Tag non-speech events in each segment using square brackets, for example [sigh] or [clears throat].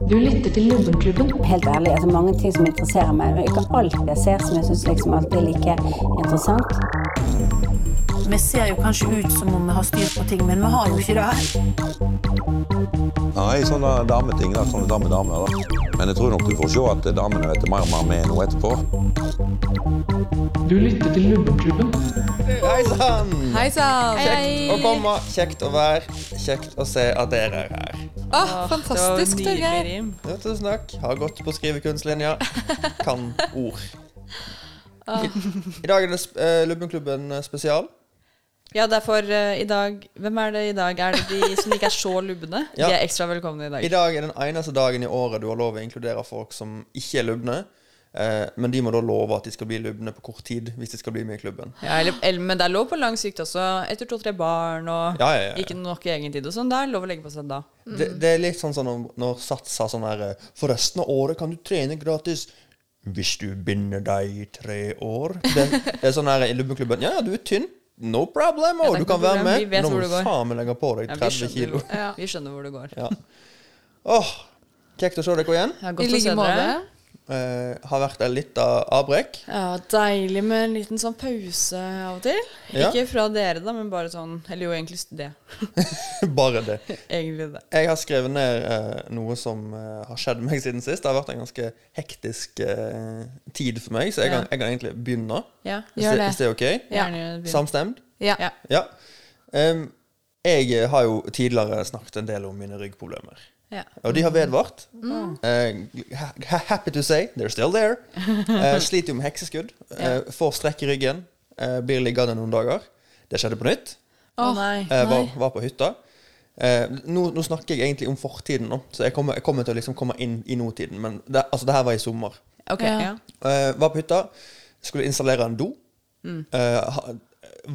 Du lytter til Lubbenklubben. Helt ærlig, altså mange ting som interesserer meg. Ikke alt jeg ser som jeg syns liksom alltid er like interessant. Vi ser jo kanskje ut som om vi har styr på ting, men vi har jo ikke det. Nei, sånne dameting, da. Sånne dame-damer, da. Men jeg tror nok du får se at damene vet mer og mer med nå etterpå. Du lytter til Lubbenklubben. Hei sann! Hei sann! Kjekt å komme, kjekt å være, kjekt å se at dere er her. Åh, fantastisk, Torgeir. Ja, tusen takk. Har gått på skrivekunstlinja. Kan ord. I, I dag er det sp- eh, Lubbenklubben spesial. Ja, derfor uh, i dag Hvem er det i dag? Er det de som ikke er så lubne? Ja. De er ekstra velkomne i dag. I dag er den eneste dagen i året du har lov å inkludere folk som ikke er lubne. Eh, men de må da love at de skal bli lubne på kort tid hvis de skal bli med i klubben. Ja, eller, eller, men det er lov på lang sikt også. Etter to-tre barn og Ja, ja, ja. ikke nok egentid og sånn. Det er lov å legge på seg da. Det, det er litt sånn som når, når Sats sa sånn her eh, For resten av året kan du trene gratis. Hvis du binder deg i tre år. Det, det er sånn her i lubbeklubben. Ja, ja, du er tynn. No problem. Ja, du kan være med. Vi vet Nå må du faen legge på deg 30 ja, kilo. Ja. Vi skjønner hvor det går. Ja. Åh, kjekt å se dere igjen. Ja, I like måte. Eh, har vært litt av avbrekk. Ja, deilig med en liten sånn pause av og til. Ja. Ikke fra dere, da, men bare sånn Eller jo, egentlig det. [laughs] Bare det. [laughs] Egentlig det. Jeg har skrevet ned eh, noe som eh, har skjedd meg siden sist. Det har vært en ganske hektisk tid for meg, så jeg, Ja. kan, jeg kan egentlig begynne. Ja. Gjør det, hvis det er ok? Ja. Samstemt? Ja. Ja. Em, jeg har jo tidligere snakket en del om mine ryggproblemer. Ja. Og de har vedvart. Mm. ha- happy to say, they're still there. Uh, [laughs] sliter jo med hekseskudd. Uh, får strekk i ryggen. Eh, blir liggende noen dager. Det skjedde på nytt. Å nei. Var, var på hytta. Eh, nå, nå snakker jeg egentlig om fortiden, nå, så jeg kommer, jeg kommer til å liksom komme inn i nåtiden. Men det, altså, det her var i sommer. Okay, Ja. Eh, var på hytta, skulle installere en do. Eh,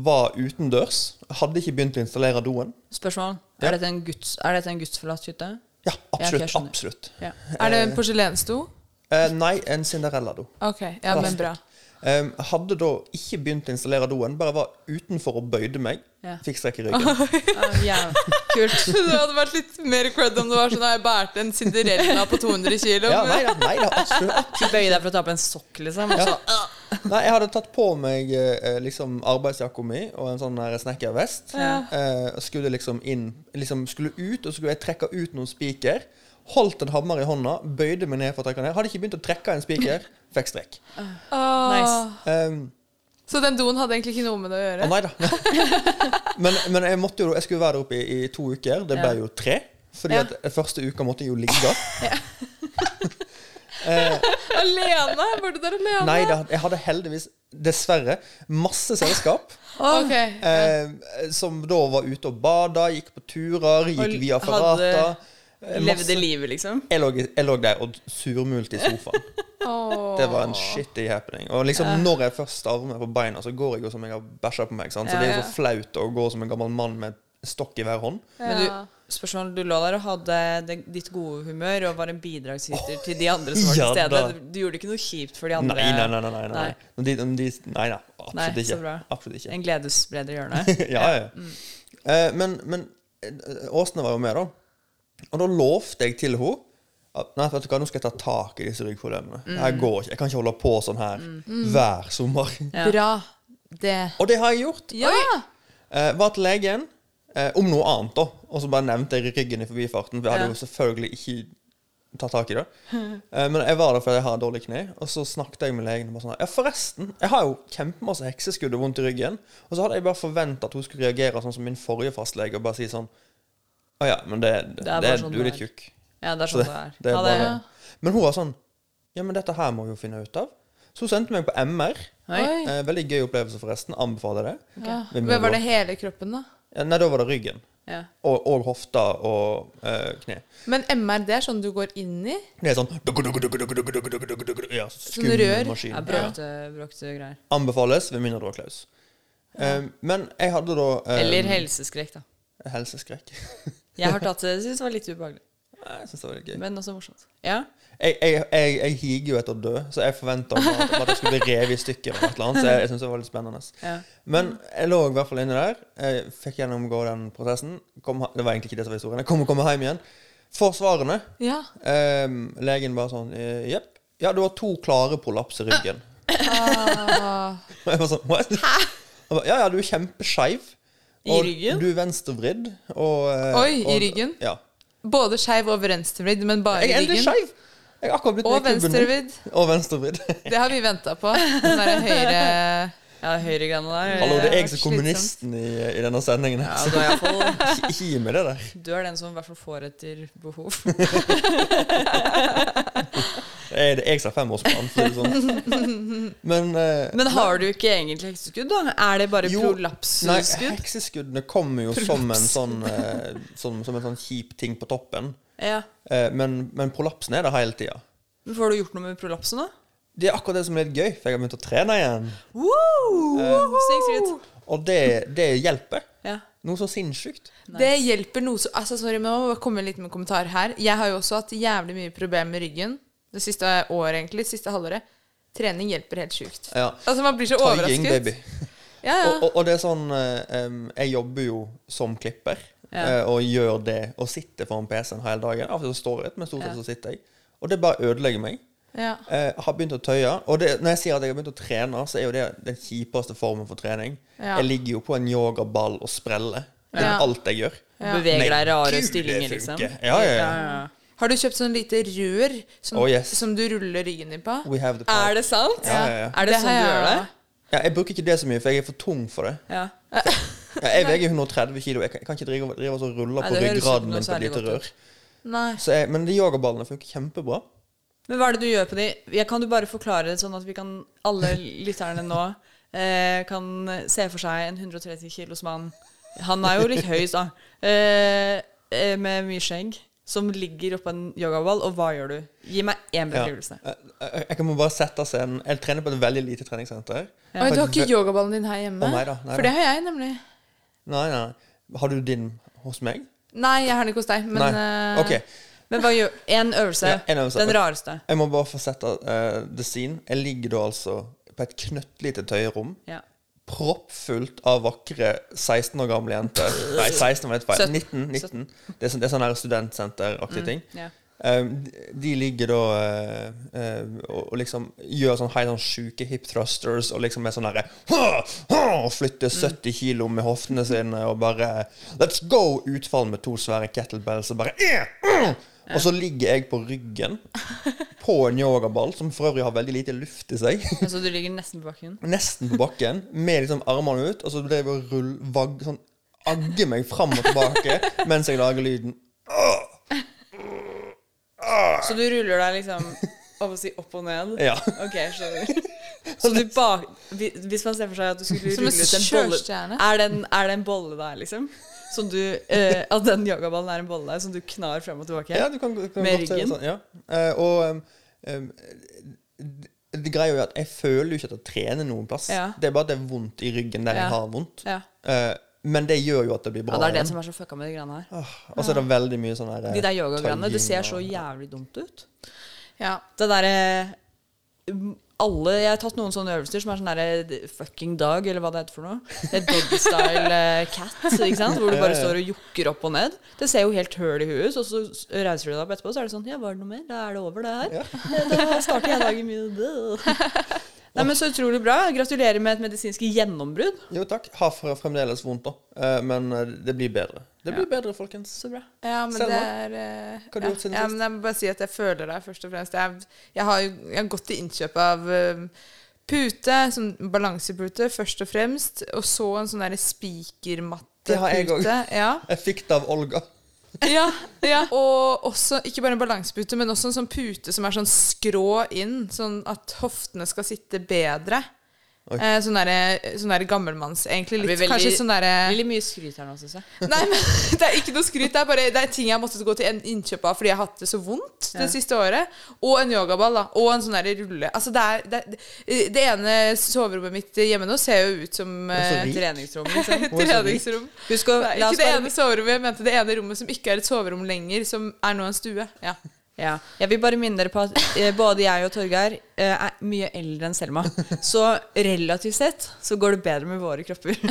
var utendørs. Hadde ikke begynt å installere doen. Spørsmål. Ja. Er, dette en guds, er dette en gudsforlatt hytte? Ja, absolutt. Ja, absolutt. Ja. Er det en porselensdo? Eh, nei, en Cinderella-do. Ok, ja, men bra. Um, hadde da ikke begynt å installere doen, bare var utenfor og bøyde meg. Ja. Fikk strekk i ryggen. [laughs] Ah, yeah. Kult. [laughs] Det hadde vært litt mer cred om det var sånn at jeg bærte en Cinderella på 200 kilo. Ja, nei nei da, absolutt. [laughs] Bøye deg for å ta på en sokk, liksom. Ja. Nei, jeg hadde tatt på meg eh, liksom arbeidsjakka mi og en sånn snekkervest. Ja. og skulle liksom inn Liksom skulle ut, og så skulle jeg trekke ut noen spiker. Holdt en hammer i hånda, bøyde meg ned for å trekke ned. Hadde ikke begynt å trekke en spiker, fikk strekk. Oh. Nice. Um, Så den doen hadde egentlig ikke noe med det å gjøre? gjøre? nei da. [laughs] men, men jeg måtte jo Jeg skulle være der oppe i, i to uker. Det ble Ja. jo tre. Fordi Ja. at første uka måtte jeg jo ligge. [laughs] [laughs] Alene? Var du der alene? Nei da, jeg hadde heldigvis, dessverre, masse selskap. Okay. Eh, som da var ute og bada, gikk på turer, gikk Og via hadde- Eh, levde livet, liksom. Jeg lå, jeg lå der og surmulte i sofaen. [laughs] oh. Det var en shitty happening. Og liksom når jeg først starter meg på beina, så går jeg jo som jeg har bæsja på meg. Sant? Så Ja, det er jo så flaut å gå som en gammel mann med stokk i hver hånd. Men du, spørsmål, du lå der og hadde det, ditt gode humør og var en bidragsyter til de andre som var ja til stede. da. Du, du gjorde ikke noe kjipt for de andre. nei, nei. nei, nei, nei. Nei. Men De, de, nei, nei absolutt Nei, så ikke. bra. Absolutt ikke. En gledesspreder hjørne. [laughs] ja, ja. Eh, men men eh, Åsne var jo med, da. Og da lovte jeg til henne at nei, vet du hva, nå skal jeg ta tak i disse ryggproblemene. Mm. Jeg går ikke. Jeg kan ikke holde på sånn her hver sommer. [laughs] Ja. Bra. Det Og det har jeg gjort. Ja! Eh, var til legen eh, om noe annet, da. Og så bare nevnte jeg ryggen i forbifarten. For jeg hadde Ja. jo selvfølgelig ikke tatt tak i det. [laughs] Eh, men jeg var der fordi jeg har dårlig kne. Og så snakket jeg med legen og bare sånn Ja, forresten, jeg har jo kjempemasse hekseskudd og vondt i ryggen. Og så hadde jeg bare forventa at hun skulle reagere sånn som min forrige fastlege og bare si sånn å ah, ja, men det, det, det er sånn du er litt tjukk. Ja, det er sånn det, er. Ja, bare. Men hun var sånn Ja, men dette her må vi jo finne ut av. Så hun sendte meg på MR. Eh, veldig gøy opplevelse, forresten. Anbefaler det. Okay. Men var det hele kroppen, da? nei, da var det ryggen. Ja. Og, og hofta og uh, kne. Men MR, det er sånn du går inn i? Det er sånn ja, Sånn rør? Ja, bråkte greier. Anbefales ved mindre du var Klaus. Ja. Um, men jeg hadde da um, Eller helseskrekk, da. Helseskrekk. [laughs] Jeg har tatt det. Jeg syns det var litt ubehagelig. Jeg synes det var litt gøy. Men også morsomt. Ja. Jeg, jeg, jeg, jeg higer jo etter å dø, så jeg forventa at, at jeg skulle bli revet i stykker. eller eller annet, Så jeg, jeg synes det var litt spennende. Ja. Men jeg lå i hvert fall inne der. Jeg fikk gjennomgå den prosessen. Kom, det var egentlig ikke det som var historien. Jeg kom og kom hjem igjen. Forsvarende. Ja. Um, legen bare sånn eh, Jepp. Ja, du har to klare prolaps i ryggen. Ah. [laughs] Og jeg var sånn What? Hæ? ba, ja, ja, du er kjempeskeiv. I og ryggen? Du er venstrevridd. Og, Oi, Oi, i ryggen? Ja. Både skeiv og venstrevridd, men bare Jeg i er endelig ryggen. skeiv! Jeg har akkurat blitt Og venstrevridd. Og venstrevridd. Det har vi venta på. Den derre høyre [laughs] Ja, høyregreiene der. Hallo, det er jeg som er kommunisten i, i denne sendingen. Ja, du er iallfall ikke gi meg det der. Du er den som i hvert fall får etter behov. [laughs] Er jeg som har femårsplan, for sånn. [laughs] Men, eh, Men har du ikke egentlig hekseskudd, da? Er det bare Jo, Nei, prolapsskudd? hekseskuddene kommer jo som en sånn, eh, som, Som en sånn kjip ting på toppen. Ja. Eh, men, men prolapsen er der hele tida. Men får du gjort noe med prolapsen, da? Det er akkurat det som er litt gøy, for jeg har begynt å trene igjen. Uh, Snikskritt. Og det, det hjelper. Ja. Noe så sinnssykt. Det hjelper noe så Altså, sorry, men jeg må bare komme litt med en kommentar her. Jeg har jo også hatt jævlig mye problemer med ryggen det siste året, egentlig. Siste halvåret. Trening hjelper helt sjukt. Ja. Altså, man blir så Tying, overrasket. baby. [laughs] Ja, ja. Og, og, og det er sånn eh, Jeg jobber jo som klipper. Ja. eh, og gjør det og sitter foran PC-en hele dagen. Av og til står jeg, men stort sett så sitter jeg. Og det bare ødelegger meg. ja. Eh, har begynt å tøye. Og det, når jeg sier at jeg har begynt å trene, så er jo det den kjipeste formen for trening. Ja. Jeg ligger jo på en yogaball og spreller. Det er Ja. alt jeg gjør. Ja. Beveger deg i rare stillinger, liksom. Ja, ja, ja. Har du kjøpt sånn lite rør som, Oh, yes. som du ruller ryggen din på? We have the Er det sant? Ja, ja, ja. Er det, Det sånn du gjør det? Ja, jeg bruker ikke det så mye, for jeg er for tung for det. Ja. Ja, jeg veier 130 kilo. Jeg kan, jeg kan ikke drive, drive og rulle på ryggraden min på et lite rør. Nei. Så jeg, men de yogaballene funker kjempebra. Men hva er det du gjør på de? Jeg kan du bare forklare det sånn at vi kan, alle lytterne nå eh, kan se for seg en 130 kilos mann. Han er jo litt høy, da. Eh, eh, med mye skjegg. Som ligger oppå en yogaball. Og hva gjør du? Gi meg én Ja. beskrivelse. Jeg, jeg, jeg kan bare sette en Jeg trener på et veldig lite treningssenter. Ja. Oi, du har ikke yogaballen din her hjemme? Å, nei da, nei For da. det har jeg, nemlig. Nei, nei. Har du din hos meg? Nei, jeg har den ikke hos deg. Men, nei. eh, Ok. Men bare gjør En øvelse. Ja, en øvelse. Den rareste. Jeg må bare få sette uh, the scene. Jeg ligger da altså på et knøttlite tøyerom. Ja. Proppfullt av vakre 16 år gamle jenter. Nei, 16 var litt feil. 19. 19. Det er sånn, det er sånn her studentsenteraktige ting. Yeah. Um, de, ligger da eh, eh, og, liksom gjør sånn helt sånn sjuke hip thrusters og liksom er sånn herre Og flytter 70 kilo med hoftene sine og bare Let's go! Utfall med to svære kettlebells og bare eh, mm. Og så ligger jeg på ryggen på en yogaball, som for øvrig har veldig lite luft i seg. Altså du ligger nesten på bakken? Nesten på bakken, med liksom armene ut, og så ble jeg og rull, vagg, sånn, agge meg fram og tilbake mens jeg lager lyden. Så du ruller deg liksom opp, å si, opp og ned? Ja. Ok, skjønner. Så du bak... Hvis man ser for seg at du skulle rulle ut en bolle er det en, er det en bolle der, liksom? Som du eh, At den yogaballen er en bolle som du knar frem og tilbake? Ja, du kan, du kan Med ryggen? Sånn, ja. Eh, og um, det, det greia er jo at jeg føler jo ikke at jeg trener noen plass. Ja. Det er bare at det er vondt i ryggen der Ja. jeg har vondt. Ja. Eh, men det gjør jo at det blir bra. Ja, det er det igjen. som er så fucka med de greiene her. Åh, Og så er det veldig mye sånn her De der yogagreiene. Det ser så jævlig dumt ut. Ja. Det derre um, alle, Jeg har tatt noen sånne øvelser som er sånn derre fucking dog, eller hva det heter for noe. Det er doggy-style eh, cat, ikke sant? [laughs] hvor du bare står og jokker opp og ned. Det ser jo helt høl i huet ut, og så reiser du deg opp etterpå, så er det sånn Ja, var det noe mer? Da er det over, det her. [laughs] Da starter jeg dagen min. [laughs] Nei, men Så utrolig bra. Gratulerer med et medisinsk gjennombrudd. Jo takk. Har fremdeles vondt, da. Eh, men eh, det blir bedre. Det blir bedre, folkens. Så bra. Ja, men Selma? det er uh, Hva har du gjort siden ja, sist? men Jeg må bare si at jeg føler deg, først og fremst. Jeg, jeg, har, jo, jeg har gått til innkjøp av um, pute, sånn balansepute, først og fremst. Og så en sånn derre spikermattepute. Det har jeg også. Ja. Jeg fikk det av Olga. [laughs] ja, ja. Og også, ikke bare en balansepute, men også en sånn pute som er sånn skrå inn, sånn at hoftene skal sitte bedre. Eh, sånn derre sånn der gammelmanns Egentlig litt veldig- Kanskje sånn derre Veldig mye skryt her nå, syns jeg. [laughs] Nei, men [laughs] det er ikke noe skryt. Det er bare det er ting jeg har måttet gå til innkjøp av fordi jeg har hatt det så vondt Ja. det siste året. Og en yogaball, da. Og en sånn der rulle. Altså, det er det, det ene soverommet mitt hjemme nå ser jo ut som eh. Treningsrom, liksom. [laughs] treningsrom. Husk å Nei, ikke det ene soverommet, jeg mente det ene rommet som ikke er et soverom lenger, som er nå en stue. Ja. Ja. Jeg vil bare minne dere på at eh, både jeg og Torgeir eh, er mye eldre enn Selma. [laughs] Så relativt sett så går det bedre med våre kropper. [laughs]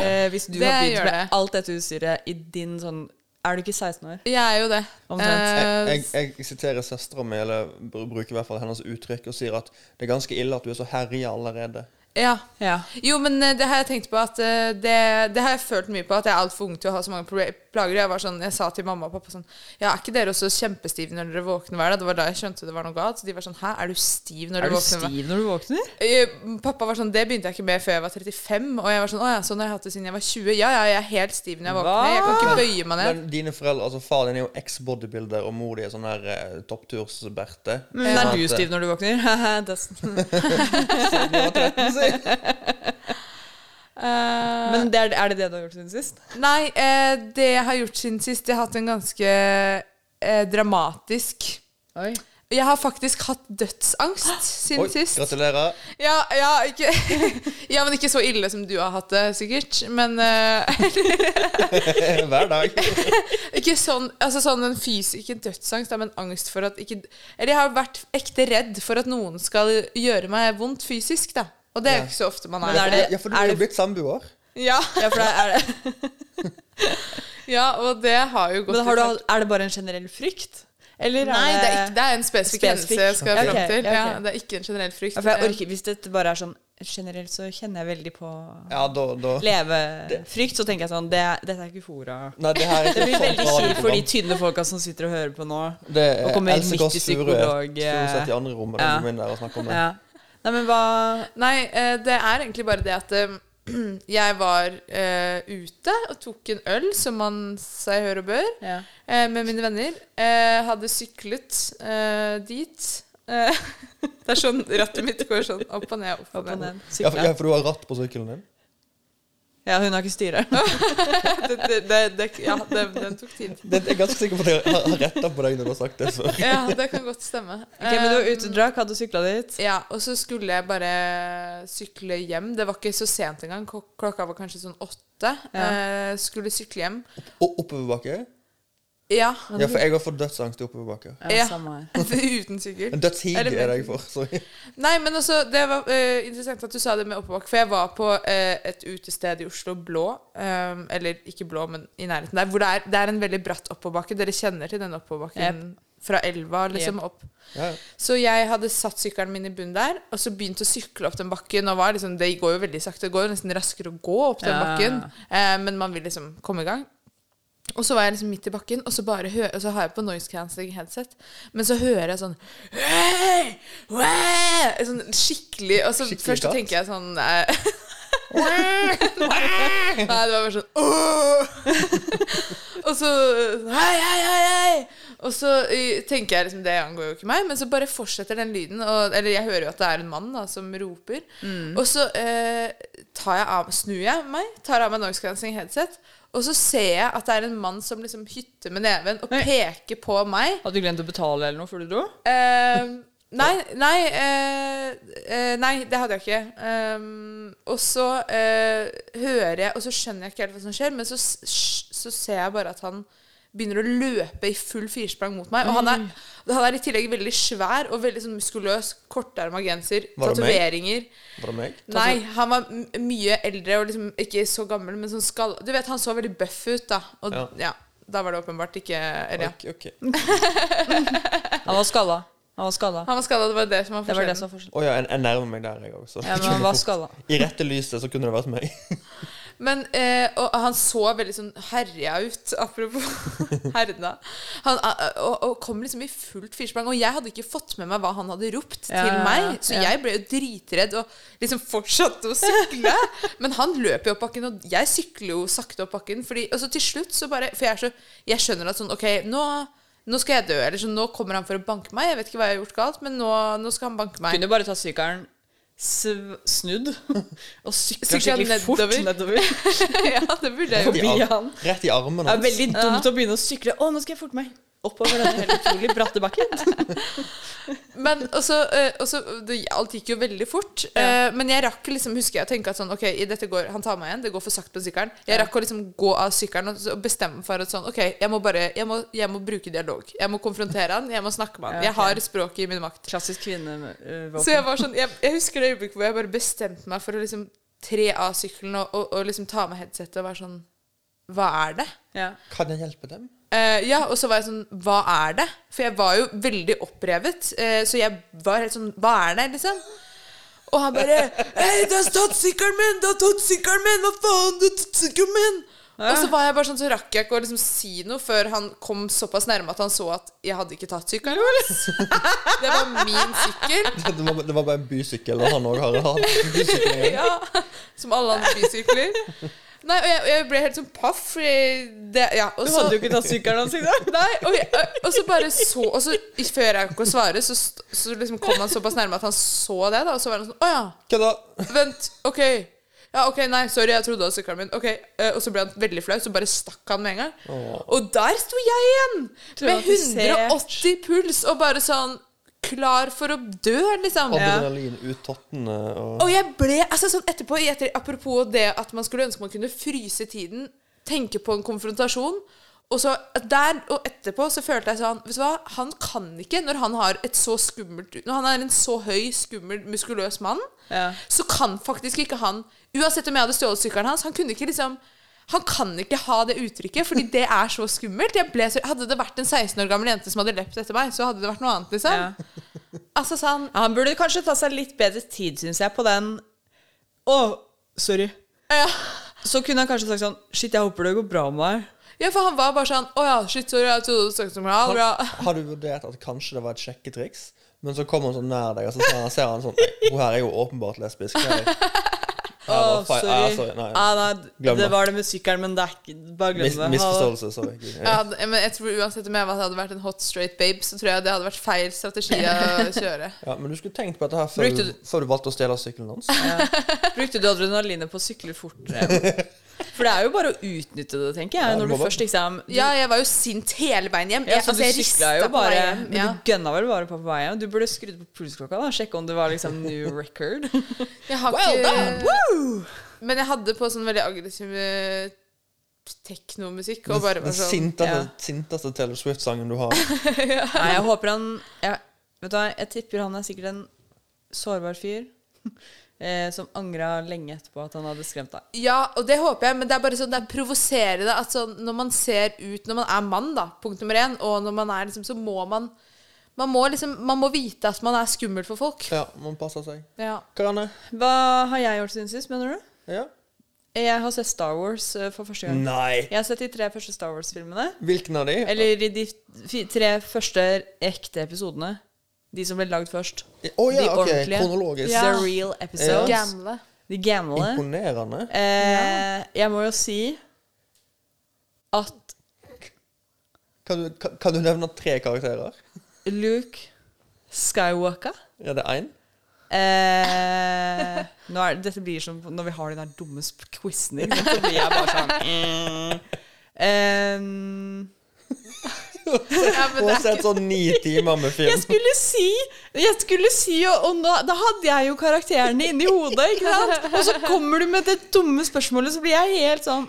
Eh, hvis du Det har begynt med det. alt dette utstyret i din sånn Er du ikke 16 år? Jeg er jo det. Omtrent. Jeg, jeg, jeg siterer søstera mi, eller bruker i hvert fall hennes uttrykk, og sier at det er ganske ille at du er så herja allerede. Ja. Ja. Jo, men eh, det har jeg tenkt på at eh, det, det har jeg følt mye på, at jeg er altfor ung til å ha så mange plager. Jeg var sånn, jeg sa til mamma og pappa sånn Ja, er ikke dere også kjempestive når dere våkner hver dag? Det var da jeg skjønte det var noe galt. Så de var sånn Hæ, er du stiv når Er du du våkner? hver-» stiv når du våkner? Eh, Pappa var sånn Det begynte jeg ikke med før jeg var 35. Og jeg var sånn Å ja, sånn har jeg hatt det siden jeg var 20. Ja, ja, jeg er helt stiv når jeg våkner. Hva? Jeg kan ikke bøye meg ned. Men dine foreldre, altså far din er jo eks-bodybuilder, og mor di er sånn her eh, toppturs-Berte. Men Sånn er du stiv når du våkner? [laughs] [laughs] Det- Uh, [laughs] Men det er, er det det du har gjort siden sist? Nei, eh, det jeg har gjort siden sist Jeg har hatt en ganske eh, dramatisk Oi. Jeg har faktisk hatt dødsangst siden Oi, sist. gratulerer. Ja, ja, ikke, [laughs] ja, men ikke så ille som du har hatt det, sikkert. Men uh, [laughs] Hver dag. ikke sånn Altså sånn en fysisk Ikke dødsangst, men angst for at ikke Eller jeg har vært ekte redd for at noen skal gjøre meg vondt fysisk, da. Og det er jo ikke så ofte man Men er. er det- Ja, for du er er jo blitt samboer. Ja, Ja, for det er, det. [laughs] ja, og det har jo gått Men har du, er det bare en generell frykt? Eller Nei, det er, ikke, det er en spesifikk hendelse jeg skal okay, fram til. Okay. Ja, det er ikke en generell frykt. Ja, for jeg orker, Hvis dette bare er sånn generelt, så kjenner jeg veldig på Ja, da, da. levefrykt. Så tenker jeg sånn det, Dette er ikke fora. Nei, det her er [laughs] Det blir sånn veldig kjipt for de tynne folka som sitter og hører på nå. Det er og kommer Else midt Kåss i Furue. psykolog, eh, Skulle sett i andre rommet. og om det. Ja. Nei, men hva Nei, eh, det er egentlig bare det at eh, [clears throat] jeg var uh, ute og tok en øl, som man seg hør og bør, ja. uh, med mine venner. Uh, hadde syklet eh, dit. Eh, [laughs] det er sånn rattet mitt går sånn opp og ned. Opp og ned. Ja, for, ja, for du har ratt på sykkelen din? Ja, hun har ikke styre. [laughs] Det, det, det, det, ja, det, den tok tid. Det, jeg er ganske sikker på at jeg har, retta på deg når du har sagt det før. Ja, det kan godt stemme. Ok, Men du var ute og drakk, hadde sykla dit. Ja, og så skulle jeg bare sykle hjem. Det var ikke så sent engang. Klokka var kanskje sånn åtte. Ja. Eh, skulle sykle hjem. Og oppoverbakke? Ja. Ja, for jeg har fått dødsangst i oppoverbakker. Ja. samme. [laughs] Uten sykkel. En dødshig er det jeg får. Sorry. Nei, men også, det var uh, interessant at du sa det med oppoverbakke. For jeg var på uh, et utested i Oslo Blå. Um, eller ikke blå, men i nærheten der. Hvor det er, det er en veldig bratt oppoverbakke. Dere kjenner til den oppoverbakken fra elva liksom opp. Ja, ja. Så jeg hadde satt sykkelen min i bunnen der, og så begynte å sykle opp den bakken. Og var liksom, det går jo veldig sakte. Det går jo nesten raskere å gå opp den Ja. bakken. uh, men man vil liksom komme i gang. Og så var jeg liksom midt i bakken, og så, og så har jeg på noise cancelling headset. Men så hører jeg sånn «Hey! Wow!» Sånn skikkelig Og så Skikkelig først så tenker jeg sånn [laughs] Nei, det var bare sånn Og så Hei, hei, hei, hei! Og så eh, tenker jeg liksom det angår jo ikke meg, men så bare fortsetter den lyden. Og, eller jeg hører jo at det er en mann da som roper. Og så eh, tar jeg av, snur jeg meg, tar av meg noise cancelling headset, og så ser jeg at det er en mann som liksom hytter med neven og Nei. peker på meg. Hadde du glemt å betale eller noe før du dro? Eh, nei, nei, eh, eh, nei, det hadde jeg ikke. Um, og så eh, hører jeg Og så skjønner jeg ikke helt hva som skjer, men så, så ser jeg bare at han begynner å løpe i full firsprang mot meg. Og han er, han er i tillegg veldig svær og veldig sånn muskuløs, Korterma genser, tatoveringer. Var det meg? Nei, han var mye eldre og liksom ikke så gammel, men sånn skall... Du vet, han så veldig bøff ut, da. Og Ja. ja. da var det åpenbart ikke Eller ja. Ok, ok. [laughs] Han var skalla. Han var skalla. Han var skalla, det var det som var Det var det forskjellen. som var forskjellen. Å ja, jeg, jeg nærmer meg der, jeg òg. Ja, men han var skalla. [laughs] I rette lyset så kunne det vært meg. [laughs] Men eh, og han så veldig sånn herja ut, apropos [laughs] herna. Han, eh, og, og kom liksom i fullt firsprang. Og jeg hadde ikke fått med meg hva han hadde ropt Ja, til meg. Så ja. jeg ble jo dritredd og liksom fortsatte å sykle. Men han løp jo opp bakken, og jeg sykler jo sakte opp bakken. Fordi, og så til slutt så bare For jeg, så, jeg skjønner at sånn OK, nå, nå skal jeg dø. Eller sånn, nå kommer han for å banke meg. Jeg vet ikke hva jeg har gjort galt, men nå, nå skal han banke meg. Kunne bare ta sykkelen, snudd [laughs] og sykla skikkelig fort nedover. [laughs] nedover. ja, det burde jeg Rett i, Forbi ar han. rett i armen Det er veldig dumt å begynne å sykle. Å, nå skal jeg forte meg oppover denne helt utrolig bratte bakken. [laughs] Men også, eh, også det, Alt gikk jo veldig fort. Ja. men jeg rakk liksom, husker jeg å tenke at sånn, ok, dette går, han tar meg igjen, det går for sakte på sykkelen. Jeg rakk å liksom gå av sykkelen og, og bestemme for at sånn, ok, jeg må bare, jeg må, jeg må bruke dialog. Jeg må konfrontere han, jeg må snakke med han. Ja, Jeg har språket i min makt. Klassisk kvinnevåpen. Så jeg var sånn, jeg, jeg husker det øyeblikket hvor jeg bare bestemte meg for å liksom tre av sykkelen og, og, og liksom ta med headsetet og være sånn Hva er det? Ja. Kan jeg hjelpe dem? Eh, ja, og så var jeg sånn Hva er det? For jeg var jo veldig opprevet. Uh, så jeg var helt sånn Hva er det, liksom? Og han bare Hei, det har tatt min! Det har tatt min! Hva faen? Det har tatt min! Og så var jeg bare sånn, så rakk jeg ikke å liksom si noe før han kom såpass nærme at han så at jeg hadde ikke tatt sykkelen hans. [laughs] Det var min sykkel. [laughs] Det var, det var bare en bysykkel, og han òg har hatt en bysykkel. [laughs] Ja, Som alle andre bysykler. Nei, og jeg, jeg ble helt sånn paff. Fordi det, ja, og Du så, hadde jo ikke tatt sykkelen hans engang. [laughs] Nei, og, jeg, og så bare så Og så før jeg rakk å svare, så, så liksom kom han såpass nærme at han så det. da Og så var han sånn Å ja, Kødda! vent. OK. Ja, ok, nei, sorry, jeg trodde det var sykkelen min. Ok, uh, Og så ble han veldig flau, så bare stakk han med en gang. Og der sto jeg igjen! Med 180 puls og bare sånn klar for å dø, liksom. Adrenalin ut tottene og Og jeg ble altså sånn etterpå, etter, apropos det at man skulle ønske man kunne fryse tiden, tenke på en konfrontasjon. Og så der og etterpå så følte jeg sånn Vet du hva, han kan ikke, når han har et så skummelt Når han er en så høy, skummel, muskuløs mann, Ja. så kan faktisk ikke han Uansett om jeg hadde stjålet sykkelen hans, han kunne ikke liksom han kan ikke ha det uttrykket, fordi det er så skummelt. Jeg ble så, hadde det vært en 16 år gammel jente som hadde løpt etter meg, så hadde det vært noe annet. liksom Ja. Altså sånn Han burde kanskje ta seg litt bedre tid, syns jeg, på den Å, sorry. ja. Så kunne han kanskje sagt sånn Shit, jeg håper det går bra med deg. Ja, for han var bare sånn Å ja, shit, sorry, jeg trodde du snakket om meg. Ha det bra. Har du vurdert at kanskje det var et sjekketriks? Men så kommer han sånn nær deg, og så ser han, sånn «Nei, Hun her er jo åpenbart lesbisk. Nei. Å, det var sorry. Ah, sorry. Nei. Ah, nei, Glem det det. var det med sykkelen, men det er ikke Bare glem Mis, det. Ha det. misforståelse. Sorry. Jeg hadde, men jeg tror uansett om jeg hadde vært en hot straight babe, så tror jeg det hadde vært feil strategi å [laughs] kjøre. Ja, men du skulle tenkt på dette her før, Brukte du- før du valgte å stjele sykkelen hans. Brukte du adrenalinet på å sykle fortere? [laughs] For det er jo bare å utnytte det, tenker jeg. Ja, Når du bare- først liksom du, Ja, jeg var jo sint hele veien hjem. ja, Jeg, så altså, du sykla jo bare hjem. Men Ja. du gønna vel bare på på vei hjem? Du burde skrudd på pulsklokka, da. Sjekke om det var liksom new record. Jeg har Well ikke done! Woo! Men jeg hadde på sånn veldig aggressiv eh, teknomusikk og bare var sånn sinteste, ja. sinteste Taylor Swift-sangen du har. [laughs] Nei, jeg håper han jeg, Vet du hva, jeg tipper han er sikkert en sårbar fyr. Eh, som angra lenge etterpå at han hadde skremt deg. Ja, og det håper jeg, men det er bare sånn, det er provoserende at sånn, når man ser ut Når man er mann, da, punkt nummer én, og når man er liksom, så må man man må liksom, man må vite at man er skummel for folk. Ja, man passer seg. Ja. Karianne? Hva har jeg gjort siden sist, mener du? Ja? Jeg har sett Star Wars eh, for første gang. Nei! Jeg har sett de tre første Star Wars-filmene. Hvilken av de? Eller de tre første ekte episodene. De som ble lagd først. Oh, ja, de ok. ordentlige. Kronologisk. Ja. The real episodes. Gamle. De gamle. Imponerende. Eh, jeg må jo si at Kan du, kan, kan du nevne tre karakterer? Luke Skywalker Ja, det er én. eh, nå er, Dette blir som når vi har de der dumme quizen din. Så blir jeg bare sånn mm. [laughs] Em, Ja, Hun har sett sånn ni timer med film. Jeg skulle si Jeg skulle si Og, og nå, da hadde jeg jo karakterene inni hodet, ikke sant? Og så kommer du med det dumme spørsmålet, så blir jeg helt sånn.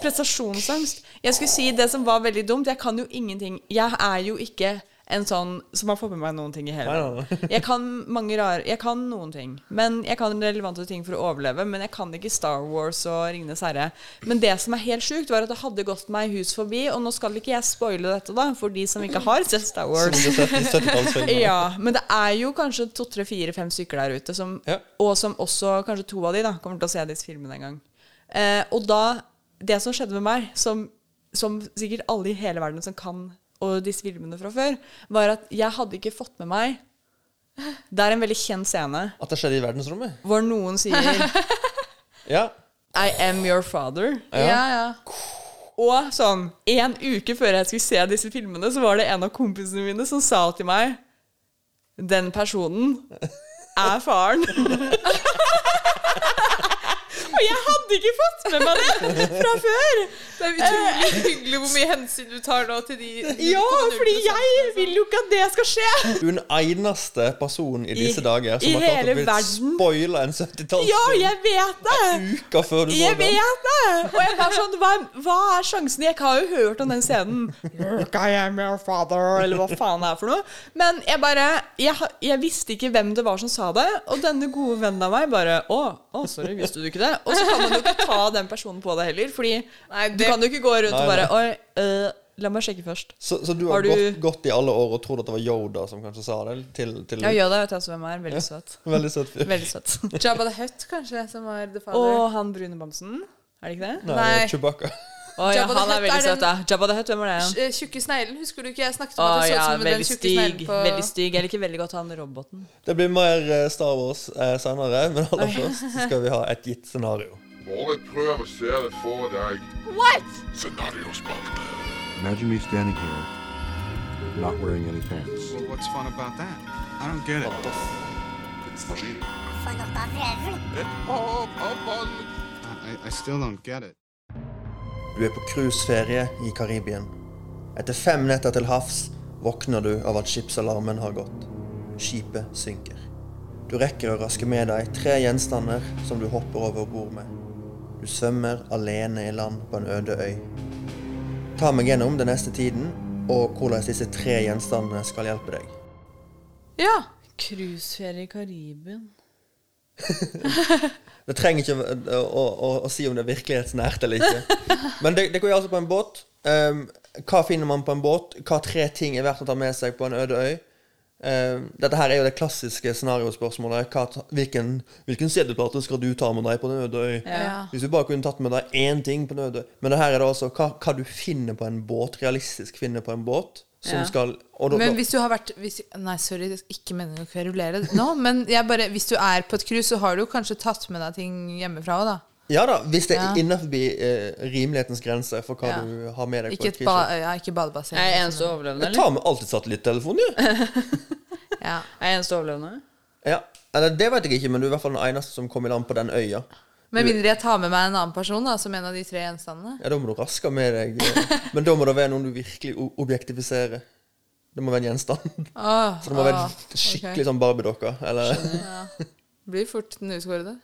Prestasjonsangst. Jeg skulle si det som var veldig dumt. Jeg kan jo ingenting. Jeg er jo ikke en sånn som har fått med meg noen ting i hele. Jeg kan mange rare Jeg kan noen ting. Men Jeg kan relevante ting for å overleve. Men jeg kan ikke Star Wars og Ringenes herre. Men det som er helt sjukt, var at det hadde gått meg hus forbi. Og nå skal ikke jeg spoile dette, da, for de som ikke har sett Star Wars. [laughs] Ja, men det er jo kanskje to, tre, fire, fem stykker der ute, som, Ja. og som også kanskje to av de da kommer til å se disse filmene en gang. Eh, og da Det som skjedde med meg, som, som sikkert alle i hele verden som kan og disse filmene fra før, var at jeg hadde ikke fått med meg Det er en veldig kjent scene At det skjedde i verdensrommet? hvor noen sier [laughs] Ja. I am your father. Ja, ja. Og sånn, en uke før jeg skulle se disse filmene, så var det en av kompisene mine som sa til meg Den personen er faren. [laughs] Hadde ikke fått med meg det fra før. Det er utrolig hyggelig hvor mye hensyn du tar nå til de Ja, fordi jeg vil jo ikke at det skal skje. Du er den eneste personen i disse I- dager som har klart å bli spoila en 70-tallsfilm Ja, jeg vet det. uka før du Jeg den. vet det! Og jeg bare sånn, hva, hva er sjansen? Jeg har jo hørt om den scenen. I am your father, eller hva faen det er for noe. Men jeg bare jeg, jeg visste ikke hvem det var som sa det, og denne gode vennen av meg bare Å, å sorry, visste du ikke det? Og så kan man jo jo ikke ta den personen på deg heller. Fordi Nei, du kan jo ikke gå rundt Nei, og bare Oi, øh, la meg sjekke først. Så, så du Har har, du- Gått, gått i alle år og trodd at det var Yoda som kanskje sa det til, til Ja, Yoda vet jeg også hvem er. Veldig søt. [laughs] Veldig søt fyr. Veldig søt. [laughs] Jabba the Hutt, kanskje, som var the father. Og han brune bamsen. Er det ikke det? Nei, Nei. Chewbacca. Oh, ja, han er veldig er søt, da. Jabba the Hutt, hvem var det? Eh, Tjukke sneglen, husker du ikke? Jeg snakket om oh, at det så ut ja, som den tjukke sneglen på Veldig stygg. Jeg liker veldig godt han roboten. Det blir mer eh, Star Wars eh, senere, men aller først skal vi ha et gitt scenario. Bare prøv å se det for deg. Scenariospalte. Imagine me standing here, not wearing any pants. Well, what's fun about that? I don't get it. Tidsmaskin. Et hav av vann. I, I still don't get it. Du er på cruiseferie i Karibien. Etter fem netter til havs våkner du av at skipsalarmen har gått. Skipet synker. Du rekker å raske med deg tre gjenstander som du hopper over bord med. Du svømmer alene i land på en øde øy. Ta meg gjennom den neste tiden, og hvordan disse tre gjenstandene skal hjelpe deg. Ja. Cruiseferie i Karibien. [laughs] Det trenger ikke å, å, å, å si om det er virkelighetsnært eller ikke. [laughs] Men det, det går jo altså på en båt. Um, hva finner man på en båt? Hva tre ting er verdt å ta med seg på en øde øy? Um, dette her er jo det klassiske scenariospørsmålet. Hva, hvilken, hvilken CD-plate skal du ta med deg på Nødøy? Ja. Hvis du bare kunne tatt med deg én ting på Nødøy Men det her er det altså hva, hva du finner på en båt, realistisk finner på en båt, som Ja. skal og da, Men hvis du har vært hvis, Nei, sorry, ikke meningen å kverulere nå, men jeg bare, hvis du er på et cruise, så har du kanskje tatt med deg ting hjemmefra òg, da. Ja da, hvis det Ja. er innenfor eh, rimelighetens grense for hva Ja. du har med deg Ikke, på et ba, ja, ikke badebasseng. Er jeg eneste overlevende, Jeg tar med alltid satellitttelefon, [laughs] ja. Ja. Er jeg eneste overlevende? ja. Eller det vet jeg ikke, men du er i hvert fall den eneste som kom i land på den øya. Med mindre jeg tar med meg en annen person da, som en av de tre gjenstandene. Ja, da må du raske med deg eh, [laughs] Men da må det være noen du virkelig objektifiserer. Det må være en gjenstand. Oh, Så det må være skikkelig okay. sånn Barbie-dokka. Eller Ja. Blir fort den uskårede.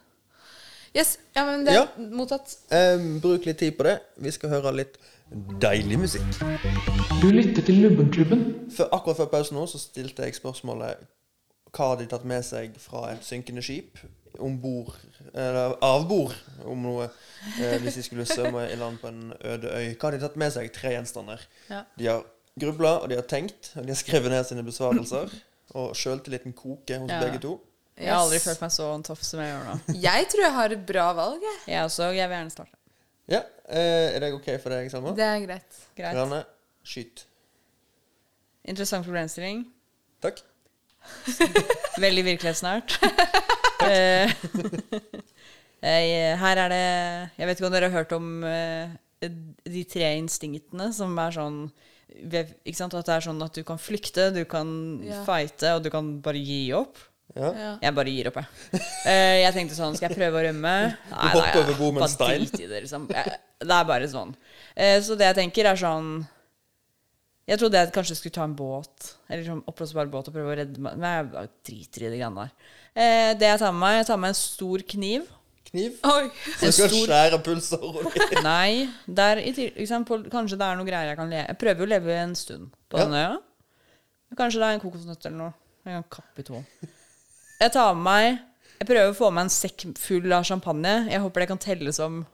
Yes. Ja, men det er Ja. mottatt. eh, Bruk litt tid på det. Vi skal høre litt deilig musikk. Du lytter til Lubbenklubben. Før, akkurat før pausen nå så stilte jeg spørsmålet hva har de tatt med seg fra et synkende skip om bord Eller av bord, om noe. Eh, hvis de skulle svømme i land på en øde øy. Hva har de tatt med seg? Tre gjenstander. Ja. De har grubla, og de har tenkt, og de har skrevet ned sine besvarelser. Og sjøltilliten koker hos Ja. begge to. Jeg har aldri følt meg så on top som jeg gjør nå. [laughs] Jeg tror jeg har et bra valg, jeg. Jeg også. Jeg vil gjerne starte. Ja, eh, Er det ok for deg, Selma? Det er greit. Greit. Rane, skyt. Interessant problemstilling. Takk. [laughs] Veldig virkelighetsnært. [laughs] Eh, eh, her er det Jeg vet ikke om dere har hørt om de tre instinktene som er sånn ikke sant? At det er sånn at du kan flykte, du kan Ja. fighte, og du kan bare gi opp. Ja. Jeg bare gir opp, jeg. Uh, jeg tenkte sånn Skal jeg prøve å rømme? Nei, hopper over bord med en stein. det, liksom. Det er bare sånn. Uh, så det jeg tenker, er sånn Jeg trodde jeg kanskje skulle ta en båt, eller sånn oppblåsbar båt, og prøve å redde meg. Men jeg bare driter i de greiene der. Uh, det jeg tar med meg, jeg tar med en stor kniv. Kniv. Oi. Så du skal skjære pulsåret ditt. [laughs] Nei, der, på, kanskje det er noe greier jeg kan leve Jeg prøver jo å leve en stund på Ja. denne øya. Kanskje det er en kokosnøtt eller noe. Jeg kan kappe i to. Jeg tar med meg Jeg prøver å få med en sekk full av champagne. Jeg håper det kan telle som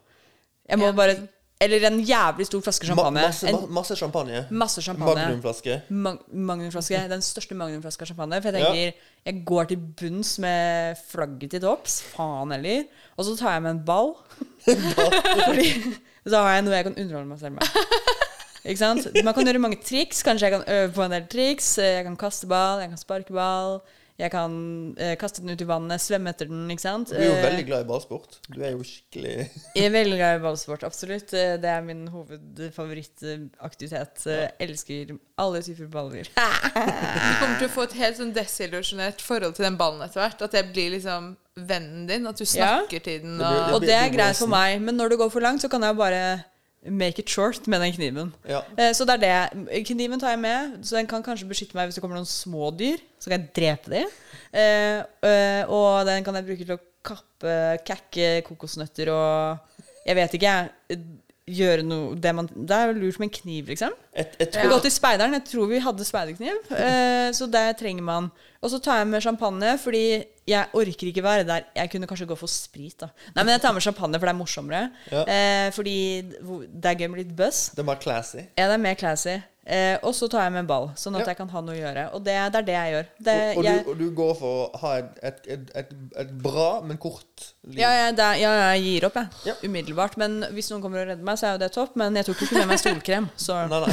Jeg må bare. Eller en jævlig stor flaske Ma masse, en, masse champagne. masse champagne. Magnumflaske. Mag Magnumflaske. Den største magnumflaska champagne. For jeg Ja. tenker Jeg går til bunns med flagget til topps. Faen heller. Og så tar jeg med en ball. [laughs] Fordi da har jeg noe jeg kan underholde meg selv med. Ikke sant? Man kan gjøre mange triks. Kanskje jeg kan øve på en del triks. Jeg kan kaste ball, jeg kan sparke ball. Jeg kan eh, kaste den ut i vannet, svømme etter den. ikke sant? Du er jo Eh, veldig glad i ballsport. Du er jo skikkelig [laughs] jeg er veldig glad i ballsport, absolutt. Eh, Det er min hovedfavorittaktivitet. Jeg Elsker alle typer baller. [laughs] Du kommer til å få et helt sånn desillusjonert forhold til den ballen etter hvert. At det blir liksom vennen din. At du Ja. snakker til den. Det blir- Og, Og det er greit for meg, men når det går for langt, så kan jeg bare make it short med den kniven. Ja. Eh, Så det er det. Kniven tar jeg med, så den kan kanskje beskytte meg hvis det kommer noen små dyr. Så kan jeg drepe dem. Eh, eh, og den kan jeg bruke til å kappe, kakke kokosnøtter og Jeg vet ikke, jeg. Gjøre noe det, man, det er jo lurt med en kniv, liksom. Et, et, har til speideren. Jeg tror vi hadde speiderkniv. Eh, så det trenger man. Og så tar jeg med champagne, fordi jeg orker ikke være der. Jeg kunne kanskje gå for sprit, da. Nei, men jeg tar med champagne, for det er morsommere. Ja. Eh, fordi det er gøy med litt buzz. Det er bare classy. Ja, det er mer classy. Eh, og så tar jeg med en ball, sånn at Ja. jeg kan ha noe å gjøre. Og det, det er det jeg gjør. Det, og, og, jeg, du, og du går for å ha et, et, et, et, bra, men kort liv. ja, ja, det, ja, jeg gir opp, jeg. Umiddelbart. Men hvis noen kommer og redder meg, så er jo det topp. Men jeg tok ikke med meg solkrem, så nei,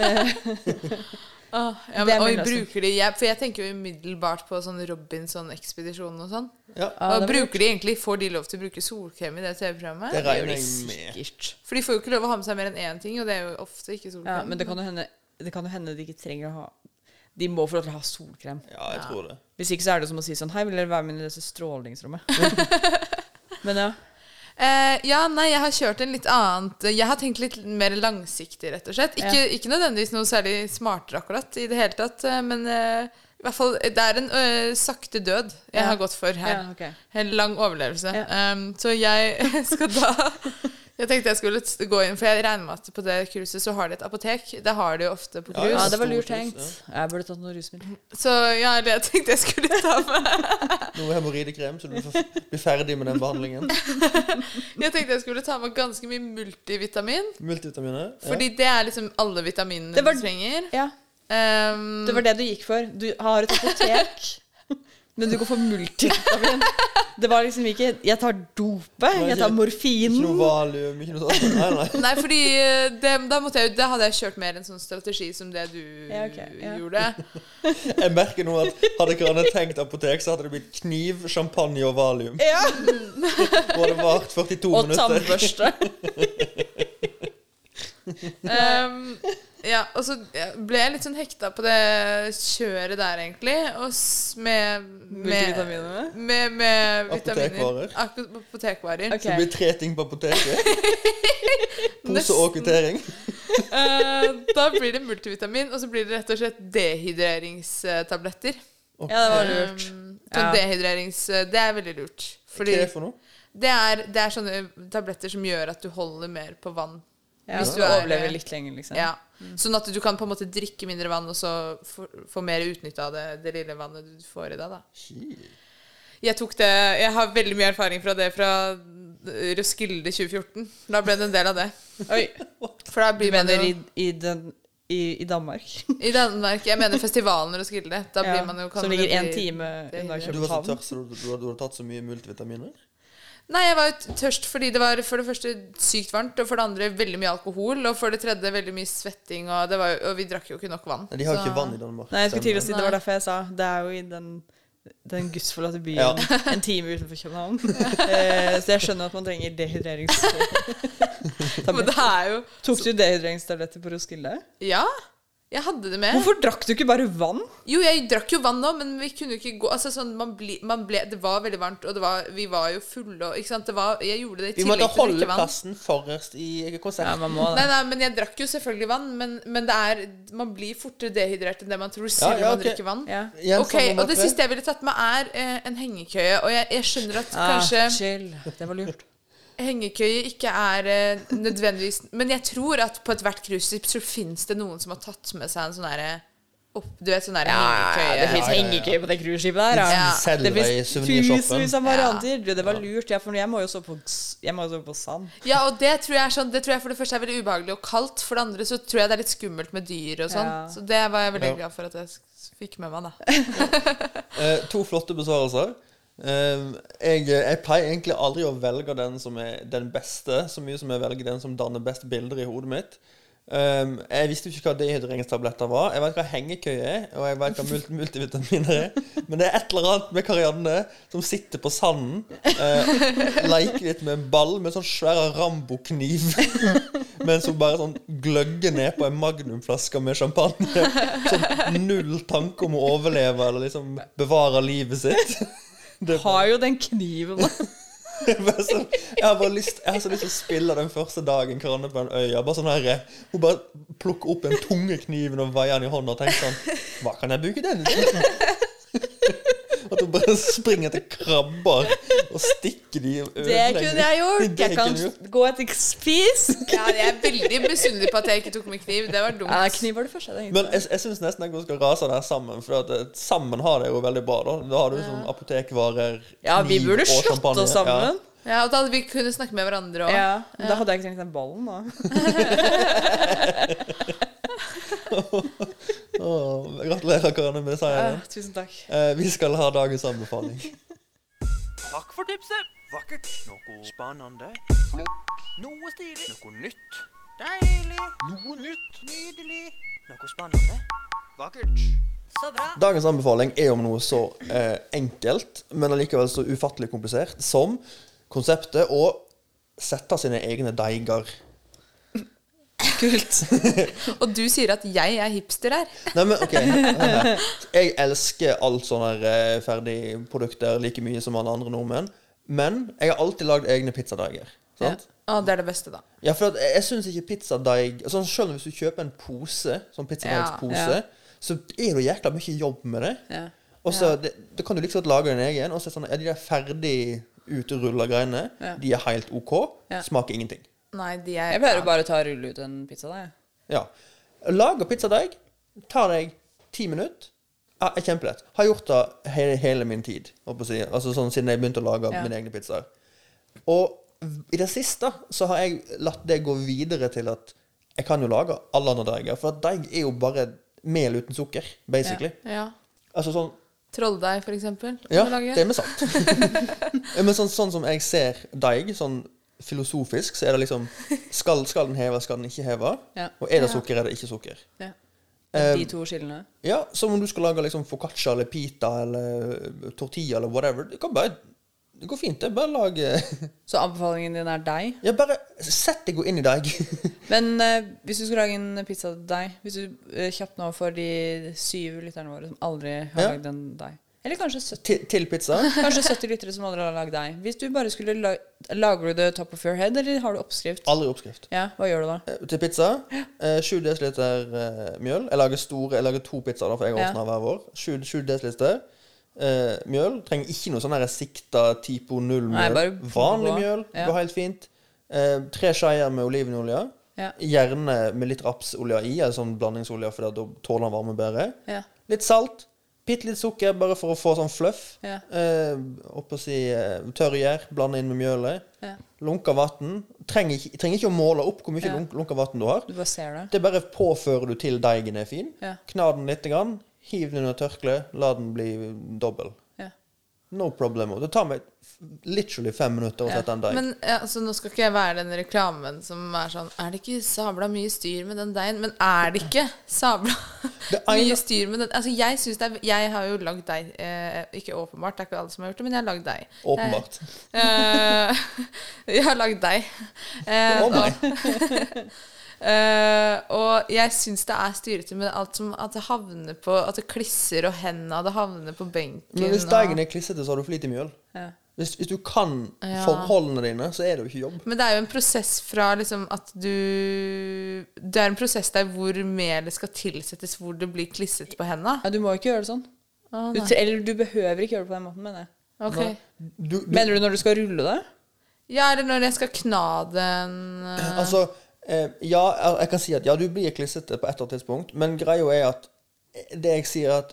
ja, [laughs] [laughs] Det ja, men, oi, bruker de jeg, For jeg tenker jo umiddelbart på sånn Robinson-ekspedisjonen og sånn. Ja. Ah, og bruker de egentlig Får de lov til å bruke solkrem i det TV-programmet? Det regner jeg med. For de får jo ikke lov å ha med seg mer enn én ting, og det er jo ofte ikke solkrem. Ja, men det kan jo hende, det kan jo hende de ikke trenger å ha De må få lov til å ha solkrem. Ja, jeg tror det. Hvis ikke så er det som å si sånn Hei, vil dere være med i dette strålingsrommet? [laughs] men ja. Eh, ja, nei, jeg har kjørt en litt annet Jeg har tenkt litt mer langsiktig, rett og slett. Ikke, Ja. ikke nødvendigvis noe særlig smartere akkurat i det hele tatt, eh, men eh, i hvert fall Det er en eh, sakte død jeg Ja. har gått for her. Ja, okay. En lang overlevelse. Um, så jeg [laughs] skal da Jeg tenkte jeg skulle gå inn, for jeg regner med at på det cruiset så har de et apotek. Det har de jo ofte på Ja, cruise. ja, det var lurt tenkt. Jeg burde tatt noe rusmiddel. Så ja, det jeg tenkte jeg skulle ta [laughs] med Noe hemoroidekrem, så du blir ferdig med den behandlingen. [laughs] Jeg tenkte jeg skulle ta med ganske mye multivitamin. Multivitaminer. ja. Fordi det er liksom alle vitaminene du trenger. Ja. Um, Det var det du gikk for. Du har et apotek, [laughs] men du går for multivitamin. Det var liksom ikke Jeg tar dope, jeg tar morfin. Ikke noe valium, ikke noe sånt. Nei, nei. Nei, fordi eh, det, da, måtte jeg, det hadde jeg kjørt mer en sånn strategi som det du Ja, okay, ja. gjorde. [laughs] Jeg merker nå at hadde ikke Anne tenkt apotek, så hadde det blitt kniv, champagne og valium. Ja. [laughs] Og det vart 42 Og minutter. tannbørste. Um, ja, og så ble jeg litt sånn hekta på det kjøret der, egentlig. Og s- med Med, Multivitaminene? med, med vitaminer. Apotekvarer. Ak- Apotekvarer. Ok. Så det blir tre ting på apoteket. [laughs] Pose og kvittering. uh, [laughs] da blir det multivitamin, og så blir det rett og slett dehydreringstabletter. Ja, det var lurt. Um, sånn Ja. dehydrerings... Det er veldig lurt. Fordi Hva er det for noe? det er, det er sånne tabletter som gjør at du holder mer på vann. Ja, Hvis du er- overlever litt lenger, liksom. Ja. Sånn at du kan på en måte drikke mindre vann, og så få, mer utnytte av det, det lille vannet du får i deg. da. Jeg tok det Jeg har veldig mye erfaring fra det fra Roskilde 2014. Da ble det en del av det. [laughs] Oi. For da Du mener man jo i, i, den, i, i Danmark? I Danmark. Jeg mener festivalen Roskilde. Da Ja, blir man jo som ligger en time unna dehydrert. Du var så København. tørst, du, du, du hadde tatt så mye multivitaminer? Nei, jeg var jo tørst fordi det var for det første sykt varmt, og for det andre veldig mye alkohol, og for det tredje veldig mye svetting, og, det var, og vi drakk jo ikke nok vann. Nei, de har jo Så- ikke vann i Danmark. Nei, jeg skulle til å si det var derfor jeg sa Det er jo i den, den gudsforlatte byen Ja. en time utenfor København. eh, så jeg skjønner at man trenger dehydrerings... [laughs] Men det er jo Tok du dehydreringstabletter på Roskilde? Ja, jeg hadde det med. Hvorfor drakk du ikke bare vann? Jo, jeg drakk jo vann nå, men vi kunne jo ikke gå Altså sånn, man ble, man ble Det var veldig varmt, og det var, vi var jo fulle og Ikke sant. Det var, jeg gjorde det i Vi måtte tillegg til å holde drikke vann. plassen forrest i konserten. Ja, man må Nei, nei, men jeg drakk jo selvfølgelig vann, men, men det er Man blir fortere dehydrert enn det man tror selv Ja, ja, om man drikker vann. Ja. Igjen, Ok, Og det siste jeg ville tatt med, er eh, en hengekøye. Og jeg, jeg skjønner at Ah, kanskje chill. Det var lurt. Hengekøye ikke er uh, nødvendigvis [laughs] Men jeg tror at på ethvert cruiseskip så fins det noen som har tatt med seg en sånn derre opp, Du vet, sånn derre hengekøye. det fins hengekøye på det cruiseskipet der. Ja. Ja. Det fins tusenvis av varianter. Du, Det var lurt, ja, for jeg må jo sove på, jeg må sove på sand. Ja, og det tror jeg er sånn Det tror jeg for det første er veldig ubehagelig og kaldt. For det andre så tror jeg det er litt skummelt med dyr og sånn. Ja. Så det var jeg veldig Ja. glad for at jeg fikk med meg, da. [laughs] Eh, to flotte besvarelser. Eh, jeg, jeg pleier egentlig aldri å velge den som er den beste, så mye som jeg velger den som danner best bilder i hodet mitt. Eh, jeg visste jo ikke hva dehydreringstabletter var. Jeg vet hva hengekøye er, og jeg vet hva multi multivitaminer er. Men det er et eller annet med Karianne som sitter på sanden, uh, leker litt med en ball med en sånn svær Rambo-kniv, [laughs] mens hun bare sånn gløgger ned på en magnumflaske med champagne. Sånn null tanke om å overleve eller liksom bevare livet sitt. Har jo den kniven. [laughs] bare så, jeg har bare lyst Jeg har så lyst til å spille den første dagen Karanne på den øya. Bare sånn her, Hun bare plukker opp den tunge kniven og veier den i hånda og tenker sånn Hva kan jeg bruke den til? At hun bare springer etter krabber og stikker de og Det kunne jeg gjort. Det Jeg kan gå etter spisk. Ja, jeg er veldig misunnelig på at jeg ikke tok med kniv. Det var dumt. Ja, kniv var det første jeg Men jeg, jeg syns nesten jeg skal rase der sammen, for at eh, sammen har det jo veldig bra. Da Da har du sånn apotekvarer, Ja, vi burde og slått champagne. oss sammen. Ja, og da hadde vi kunnet snakke med hverandre òg. Ja, Da hadde jeg ikke trengt den ballen, da. [laughs] [laughs] Åh, gratulerer, Karianne, med seieren. Ja, tusen takk. Eh, vi skal ha dagens anbefaling. Takk for tipset. Vakkert. Noe spennende. Noe stilig. Noe nytt. Deilig. Noe nytt. Nydelig. Noe spennende. Vakkert. Så bra. Dagens anbefaling er om noe så eh, enkelt, men allikevel så ufattelig komplisert som konseptet å sette sine egne deiger. Kult. [laughs] Og du sier at jeg er hipster her. [laughs] Nei, men ok Jeg elsker alt sånne eh, ferdigprodukter like mye som alle andre nordmenn. Men jeg har alltid lagd egne pizzadeiger. Ja. Ah, det er det beste, da. Ja, for at jeg, syns ikke pizzadeig sånn, Selv hvis du kjøper en pose, sånn pizzadeigspose, Ja, så er det jækla mye jobb med det. Ja. Og så det- Da kan du liksom lage din egen, og så er sånn, ja, de der ferdig utrulla greiene, Ja. de er helt OK. Ja. Smaker ingenting. Nei, de er Jeg pleier å bare ta og rulle ut en pizzadeig. Ja. Lager pizzadeig. Tar deg ti minutter. Ah, er kjempelett. Har gjort det hele, hele min tid. Si. Altså sånn Siden jeg begynte å lage Ja. mine egne pizzaer. Og i det siste så har jeg latt det gå videre til at jeg kan jo lage alle andre deiger. For at deig er jo bare mel uten sukker, basically. Ja. Altså sånn Trolldeig, for eksempel. Ja, det er med sant. [laughs] Men sånn, sånn som jeg ser deig, sånn filosofisk, så er det liksom Skal, skal den heve, skal den ikke heve? [laughs] Ja. Og er det sukker, er det ikke sukker? Ja. Eh, De to skillene. Ja, Som om du skal lage liksom foccaccia eller pita eller tortilla eller whatever. Det kan bare Det går fint. det Bare lage [laughs] Så anbefalingen din er deg. Ja, bare sett deg inn i deig. [laughs] Men eh, hvis du skulle lage en pizza til deg Hvis du eh, kjapt nå for de syv lytterne våre som aldri har Ja. lagd en deg Eller kanskje 70 til, til pizza. Kanskje 70 lyttere som aldri har lagd deg. Hvis du bare skulle la Lager du det top of your head, eller har du oppskrift? Aldri oppskrift. Ja, Hva gjør du da? Eh, Til pizza eh, 7 dl eh, mjøl. Jeg lager store Jeg lager to pizzaer, for jeg har Ja. åsna hver vår. 7, 7 dl eh, mjøl. Trenger ikke noe sånn sikta typo null mjøl. Vanlig mjøl Ja. går helt fint. Eh, tre skeier med olivenolje. Ja. Gjerne med litt rapsolje i, eller sånn blandingsolje, for da tåler den varme bedre. Ja. Litt salt. Bitte litt sukker, bare for å få sånn fluff. Ja. Eh, oppå si eh, tørrgjær. Blande inn med mjølet. Ja. Lunka vann. Trenger, trenger ikke å måle opp hvor mye Ja. lunk, lunka vann du har. Du bare ser det. Det bare påfører du til deigen er fin. Ja. Kna den litt, grann, hiv den under tørkle, la den bli dobbel. No problem. Det tar meg literally fem minutter å sette en deig. Men ja, så Nå skal ikke jeg være den reklamen som er sånn Er det ikke sabla mye styr med den deigen? Men er det ikke sabla [laughs] mye styr med den? Altså, jeg synes det er Jeg har jo lagd deig. Eh, ikke åpenbart, det er ikke alle som har gjort det, men jeg har lagd deig. Åpenbart. Eh, [laughs] jeg har lagd deig. Eh, nei. [laughs] Eh, og jeg syns det er styrete med alt som at det havner på At det klisser og hendene det havner på benken. Men hvis og- deigen er klissete, så har du for lite mjøl. Ja. Hvis, hvis du kan Ja. forholdene dine, så er det jo ikke jobb. Men det er jo en prosess fra liksom at du Det er en prosess der hvor melet skal tilsettes, hvor det blir klissete på henda. Ja, du må ikke gjøre det sånn. Å, Du, eller du behøver ikke gjøre det på den måten, mener jeg. Ok. Du, du, Mener du når du skal rulle det? Ja, eller når jeg skal kna den uh... Altså, ja, jeg kan si at ja, du blir klissete på et eller annet tidspunkt, men greia er at det jeg sier at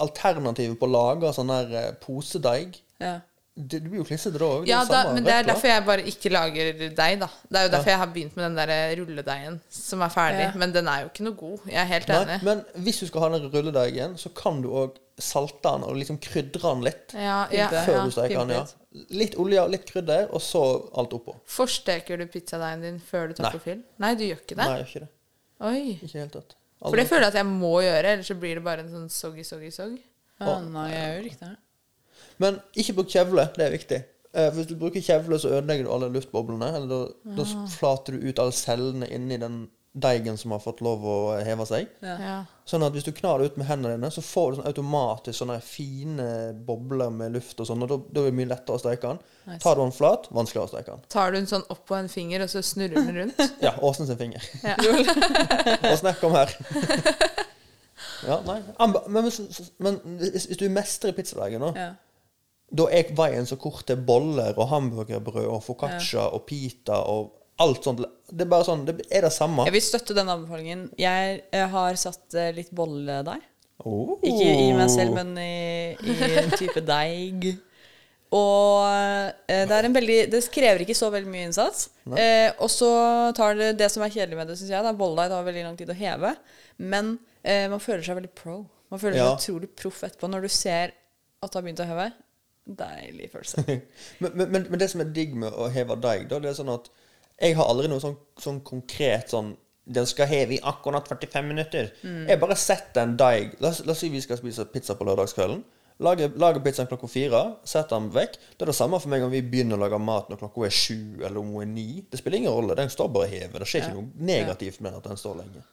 alternativet på å lage sånn der eh, posedeig Ja. det, Du blir jo klissete da òg. Ja, da, men det er derfor jeg bare ikke lager deig, da. Det er jo derfor Ja. jeg har begynt med den der rulledeigen som er ferdig. Ja. Men den er jo ikke noe god. Jeg er helt Nei, enig. men hvis du skal ha den rulledeigen, så kan du òg salte den og liksom krydre den litt Ja, ja, før ja. du steker den. ja. Litt olje, litt krydder, og så alt oppå. Forsteker du pizzadeigen din før du tar Nei. på fyll? Nei, du gjør ikke det? Nei, jeg gjør ikke det. Oi. Ikke helt tatt. Aldri. For det føler jeg at jeg må gjøre, ellers så blir det bare en sånn soggy, soggy, sogg. Ja, nei, jeg gjør ikke det. Men ikke bruk kjevle, det er viktig. Eh, hvis du bruker kjevle, så ødelegger du alle luftboblene. Eller da, da flater du ut alle cellene inni den deigen som har fått lov å heve seg. Ja. Ja. Sånn at hvis du knar det ut med hendene dine, så får du sånn automatisk sånne fine bobler med luft og sånn, og da, da er det mye lettere å steke den. Nice. Tar du den flat, vanskeligere å steke den. Tar du den sånn opp på en finger, og så snurrer den rundt? [laughs] Ja, Åsen sin finger. Ja. [laughs] Åsne, kom her. Ja, nei. Amba, men, men hvis, du mestrer pizzadeigen nå, Ja. Da er veien så kort til boller og hamburgerbrød og foccaccia og pita og alt sånt. Det er bare sånn Det er det samme. Jeg vil støtte den anbefalingen. Jeg, jeg har satt eh, litt der. Oh. Ikke i meg selv, men i, i en type deig. Og eh, det er en veldig Det krever ikke så veldig mye innsats. Nei. Eh, og så tar det det som er kjedelig med det, syns jeg, det er bolledeig tar veldig lang tid å heve. Men eh, man føler seg veldig pro. Man føler Ja. seg utrolig proff etterpå når du ser at det har begynt å heve. Deilig følelse. [laughs] men, men, men, men det som er digg med å heve deig, da, det er sånn at jeg har aldri noe sånn, sånn konkret sånn Den skal heve i akkurat 45 minutter. Mm. Jeg bare setter en deig la, la oss si vi skal spise pizza på lørdagskvelden. Lager, lager pizzaen klokka fire, setter den vekk. Det er det samme for meg om vi begynner å lage mat når klokka er sju eller om hun er ni. Det spiller ingen rolle. Den står bare hevet. Det skjer ikke noe negativt med at den står lenge.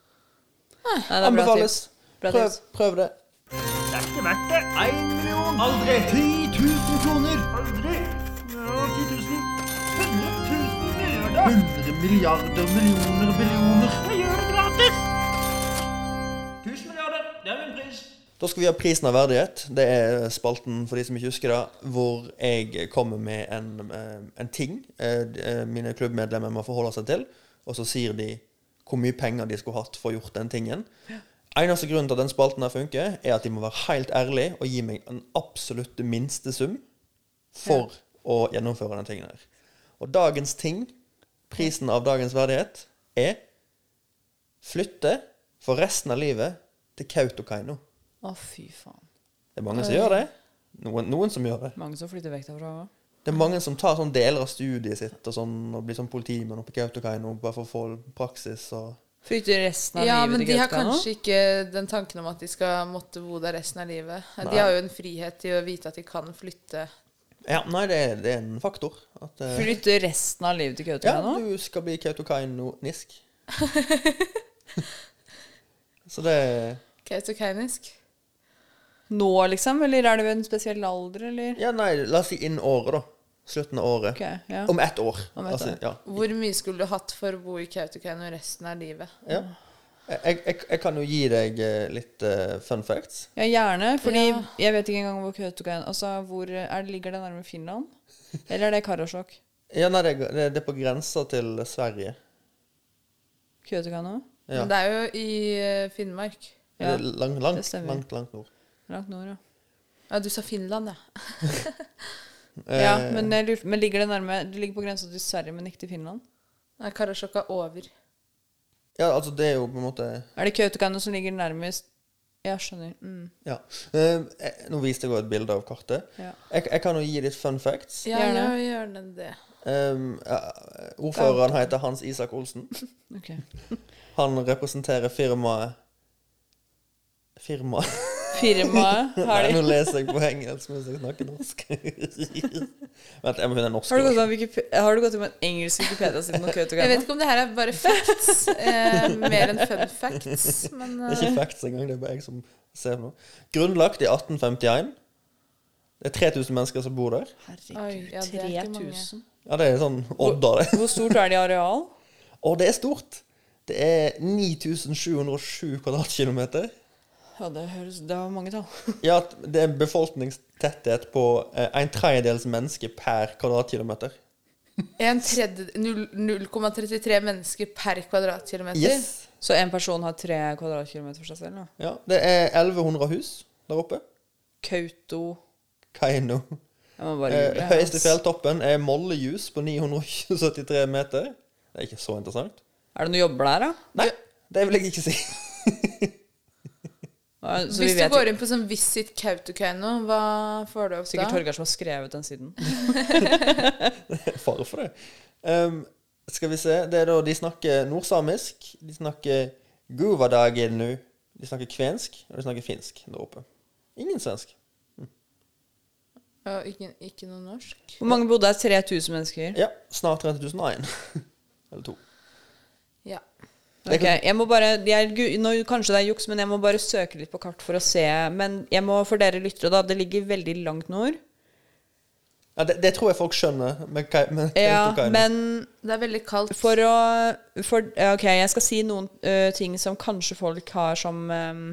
Nei, det er bra Anbefales. tips. Bra Prøv, prøv det. Det er ikke verdt det. Én million. Aldri. 10 000 kroner. Aldri. Ja, 10 000. 100 milliarder. 100 millioner, billioner. Jeg gjør det gratis. 1000 milliarder. Det er min pris. Da skal vi ha prisen av verdighet. Det er spalten for de som ikke husker det, hvor jeg kommer med en, eh, en ting eh, eh, mine klubbmedlemmer må forholde seg til, og så sier de hvor mye penger de skulle hatt for å gjort den tingen. Eneste grunnen til at den spalten her funker, er at de må være helt ærlige og gi meg en absolutt minste sum for å gjennomføre den tingen her. Og dagens ting, prisen av dagens verdighet, er flytte for resten av livet til Kautokeino. Å, fy faen. Det er mange som gjør det. Noen, noen som gjør det. Mange som flytter vekk derfra òg. Det er mange som tar sånn deler av studiet sitt og, sånn, og blir sånn politimann oppe i Kautokeino bare for å få praksis og Flytte resten av Ja, livet men de har kanskje ikke den tanken om at de skal måtte bo der resten av livet. Nei. De har jo en frihet til å vite at de kan flytte. Ja, nei, det det er en faktor. At, eh, Flytter resten av livet til Ja, Kautokeino? du skal bli Kautokeino-nisk. [laughs] Så det Kautokeinisk. Nå, liksom? Eller er det ved en spesiell alder, eller? Ja, nei, la oss si innen året, da. Slutten av året. Ok, ja. Om ett år. Om ett Altså, år. ja. Hvor mye skulle du hatt for å bo i Kautokeino resten av livet? Ja. Jeg, jeg, jeg kan jo gi deg eh, litt uh, fun facts. Ja, gjerne. Fordi Ja. jeg vet ikke engang hvor Kautokeino Altså, hvor er det, Ligger det nærme Finland? Eller er det Karasjok? [laughs] Ja, nei, det, det, er på grensa til Sverige. Kautokeino? Ja. Men det er jo i eh, Finnmark. Det er lang, langt, det stemmer. langt, langt nord. Langt nord, ja. Ja, du sa Finland, ja. [laughs] ja Eh, men, jeg men ligger det nærme Det ligger på grensa til Sverige, men ikke til Finland? Nei, Karasjok er over. Ja, altså, det er jo på en måte Er det Kautokeino som ligger nærmest Ja, skjønner. Mm. Ja. Eh, nå viste jeg jo et bilde av kartet. Ja. Jeg, jeg kan jo gi litt fun facts. Ja, Gjerne. gjerne det. Um, ja, ordføreren heter Hans Isak Olsen. [laughs] Han representerer firmaet Firma Firmaet? [laughs] Har Nei, de nå leser jeg på engelsk mens jeg snakker norsk. [laughs] Vent, jeg må finne norsk. Har du gått om Wikip- har du gått om en engelsk Wikipedia-side om Jeg vet ikke om det her er bare facts, eh, mer enn fun facts, men Det er ikke eh, facts engang, det er bare jeg som ser noe. Grunnlagt i 1851. Det er 3000 mennesker som bor der. Herregud, ja, det er ikke mange. 3000. Ja, det er sånn Odda, det. Hvor stort er det i areal? Å, det er stort. Det er 9707 kvadratkilometer. Ja, det høres Det var mange tall. [laughs] Ja, det er befolkningstetthet på eh, en tredjedels menneske per kvadratkilometer. En tredje- 0,33 mennesker per kvadratkilometer. Yes. Så en person har tre kvadratkilometer for seg selv? da? Ja, det er 1100 hus der oppe. Kauto Kaino. Eh, høyeste fjelltoppen er Mollejus på 973 meter. Det er ikke så interessant. Er det noen jobber der, da? Nei, det vil jeg ikke si. [laughs] Så vi Hvis du går inn på sånn Visit Kautokeino, hva får du opp Sikkert da? Torgeir som har skrevet den siden. [laughs] Fare for det. Um, skal vi se. Det er da De snakker nordsamisk. De snakker guvadagenu. De snakker kvensk, og de snakker finsk der oppe. Ingen svensk. Ja, ikke, ikke noe norsk? Hvor mange bodde her? 3000 mennesker? Ja, snart 3001. [laughs] Eller to. Ja. Ok, jeg må bare jeg, nå, Kanskje det er juks, men jeg må bare søke litt på kart for å se. Men jeg må for dere lyttere, da. Det ligger veldig langt nord. Ja, det, det tror jeg folk skjønner. Med, med Ja, men Det er veldig kaldt. For å for, Ok, jeg skal si noen ø, ting som kanskje folk har som øhm,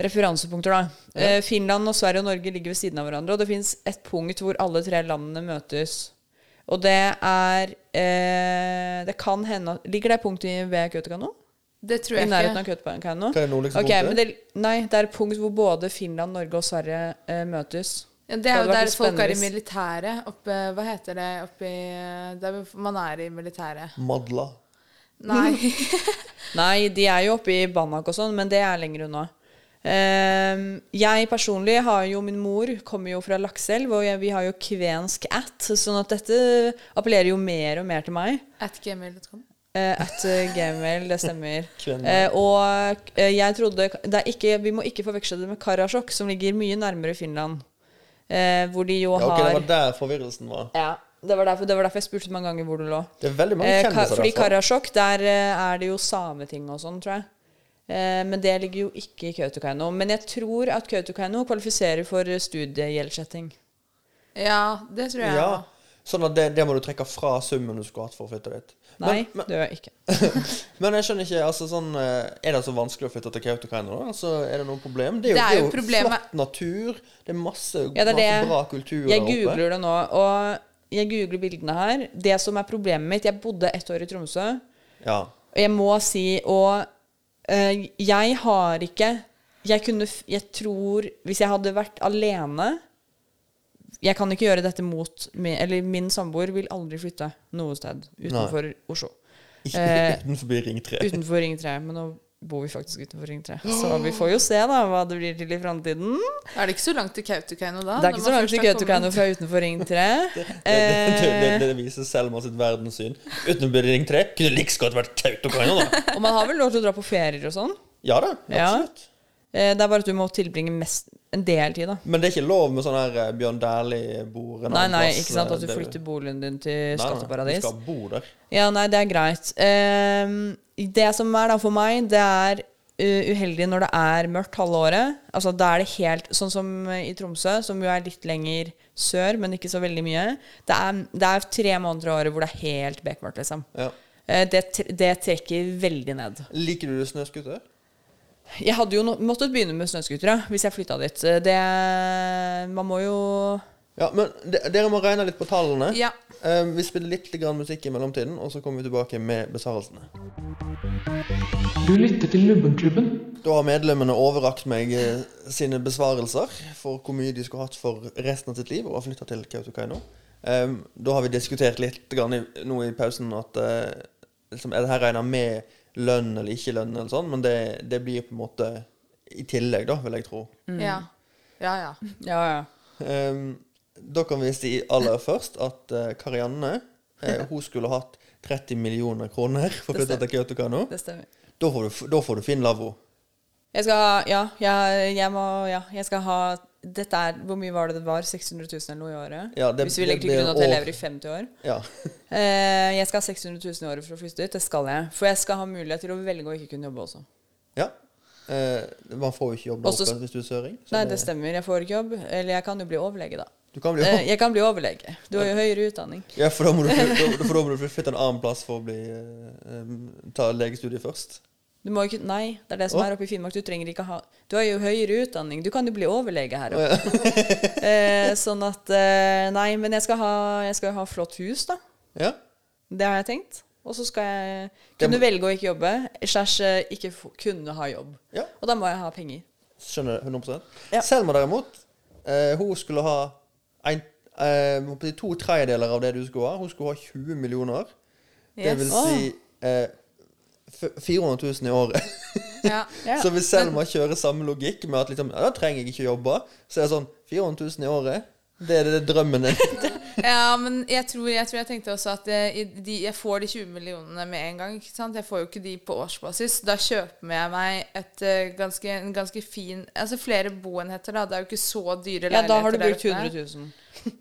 referansepunkter, da. Eh, Finland og Sverige og Norge ligger ved siden av hverandre, og det fins et punkt hvor alle tre landene møtes. Og det er eh, Det kan hende at- Ligger det punktet ved Kautokeino? Det tror jeg ikke. I nærheten av. Kautokeino? Er det nordligste Ok, punktet? men det, nei, det er et punkt hvor både Finland, Norge og Sverige eh, møtes. Ja, det er jo der folk er i militæret. Oppe, hva heter det oppi Der man er i militæret. Madla. Nei. [laughs] Nei, de er jo oppe i Banak og sånn, men det er lenger unna. Ehm, jeg personlig har jo Min mor kommer jo fra Lakselv, og jeg, vi har jo kvensk at, sånn at dette appellerer jo mer og mer til meg. At gmail.com. Eh, at eh, gmail, det stemmer. [laughs] Eh, og eh, jeg trodde det er ikke, Vi må ikke forveksle det med Karasjok, som ligger mye nærmere Finland. Eh, hvor de jo Ja, okay, har det var der forvirrelsen var. Ja, det var, derfor, det var derfor jeg spurte mange ganger hvor det lå. Det er veldig mange Eh, ka, fordi derfra. Karasjok, der eh, er det jo sameting og sånn, tror jeg. Eh, men det ligger jo ikke i Kautokeino. Men jeg tror at Kautokeino kvalifiserer for studiegjeldsetting. Ja, det tror jeg Ja. Sånn at det, det må du trekke fra summen du skulle hatt for å flytte dit. Nei, men, det gjør jeg ikke. [laughs] men jeg skjønner ikke altså sånn, eh, Er det så vanskelig å flytte til Kautokeino? Altså, er det noe problem? Det er jo, Det er det er jo jo flott natur. Det er masse, Ja, det er masse det. bra kultur Jeg der oppe. googler det nå, og jeg googler bildene her. Det som er problemet mitt Jeg bodde ett år i Tromsø, Ja. og jeg må si Og jeg har ikke Jeg kunne Jeg tror Hvis jeg hadde vært alene Jeg kan ikke gjøre dette mot Eller min samboer vil aldri flytte noe sted utenfor Oslo. Ikke Eh, utenfor Ring 3. Utenfor Ring 3. Men nå bor vi faktisk utenfor Ring 3. [gasps] Så vi får jo se da hva det blir til i framtiden. Er det ikke så langt til Kautokeino da? Det er ikke så langt til Kautokeino fra utenfor Ring 3. [laughs] Det, det, det, Eh, det viser Selma sitt verdenssyn. Utenfor Ring 3 kunne like så godt vært Kautokeino, da. [laughs] og man har vel lov til å dra på ferier og sånn? Ja da, absolutt. Ja. Det er bare at du må tilbringe mest, en del tid, da. Men det er ikke lov med sånn her eh, Bjørn Dæhlie-bord Nei, nei, plass, ikke sant at du flytter boligen din til Nei, nei, skatteparadis. Du skal bo der. Ja, nei, det er greit. Ehm, det som er da for meg, det er uh, uheldig når det er mørkt halve året. Altså da er det helt Sånn som i Tromsø, som jo er litt lenger sør, men ikke så veldig mye. Det er, det er tre måneder av året hvor det er helt bekmørkt, liksom. Ja. Eh, det, det trekker veldig ned. Liker du snøscooter? Jeg hadde jo no måttet begynne med snøscooter hvis jeg flytta dit. Eh, Det Man må jo Ja, men de, dere må regne litt på tallene. Ja. Eh, vi spiller litt grann musikk i mellomtiden, og så kommer vi tilbake med besvarelsene. Du lytter til Lubbenklubben. Da har medlemmene overrakt meg eh, sine besvarelser for hvor mye de skulle hatt for resten av sitt liv og har flytta til Kautokeino. Um, da har vi diskutert litt grann i, nå i pausen at uh, liksom, er det her regna med lønn eller ikke lønn, eller sånn, men det, det blir på en måte i tillegg, da, vil jeg tro. Ja. Ja, ja. Ja, ja. Um, da kan vi si aller først at uh, Karianne eh, hun skulle hatt 30 millioner kroner for å flytte til Kautokeino. Det stemmer. Da får du, da får du Finn lavvo. Jeg skal ha Ja, jeg, jeg må Ja, jeg skal ha Dette er Hvor mye var det det var? 600 000 eller noe i året? Ja, det- Hvis vi legger til grunn at jeg lever i 50 år. Ja. [laughs] Eh, jeg skal ha 600 000 i året for å flytte ut. Det skal jeg. For jeg skal ha mulighet til å velge å ikke kunne jobbe også. ja. Eh, man får jo ikke jobb Også- hvis du er søring. Nei, det stemmer. Jeg får ikke jobb. Eller jeg kan jo bli overlege, da. Du kan bli Eh, jeg kan bli overlege. Du har jo høyere utdanning. Ja, for da må du, [laughs] for da må du flytte en annen plass for å bli, eh, ta legestudiet først. Du må ikke Nei, det er det som er oppe i Finnmark. Du trenger ikke ha Du har jo høyere utdanning. Du kan jo bli overlege her oppe. [laughs] eh, sånn at eh, Nei, men jeg skal ha Jeg skal ha flott hus, da. Ja. Det har jeg tenkt. Og så skal jeg Det kunne må- velge å ikke jobbe, slash eh, ikke kunne ha jobb. Ja. Og da må jeg ha penger. Skjønner 100 Ja. Selma derimot, eh, hun skulle ha en, eh, to tredjedeler av det du skulle ha. Hun skulle ha 20 millioner. Det vil si eh, 400 000 i året. Ja. [laughs] Så hvis Selma kjører samme logikk med at liksom, ja, da trenger jeg ikke jobbe, så er det sånn 400 000 i året. Det er det drømmen din. [laughs] Ja, men jeg tror jeg, tror jeg tenkte også at jeg, de, jeg får de 20 millionene med en gang. ikke sant? Jeg får jo ikke de på årsbasis. Da kjøper jeg meg et uh, ganske, en ganske fin Altså flere boenheter, da. Det er jo ikke så dyre Ja, da har du brukt oppe. 100 000.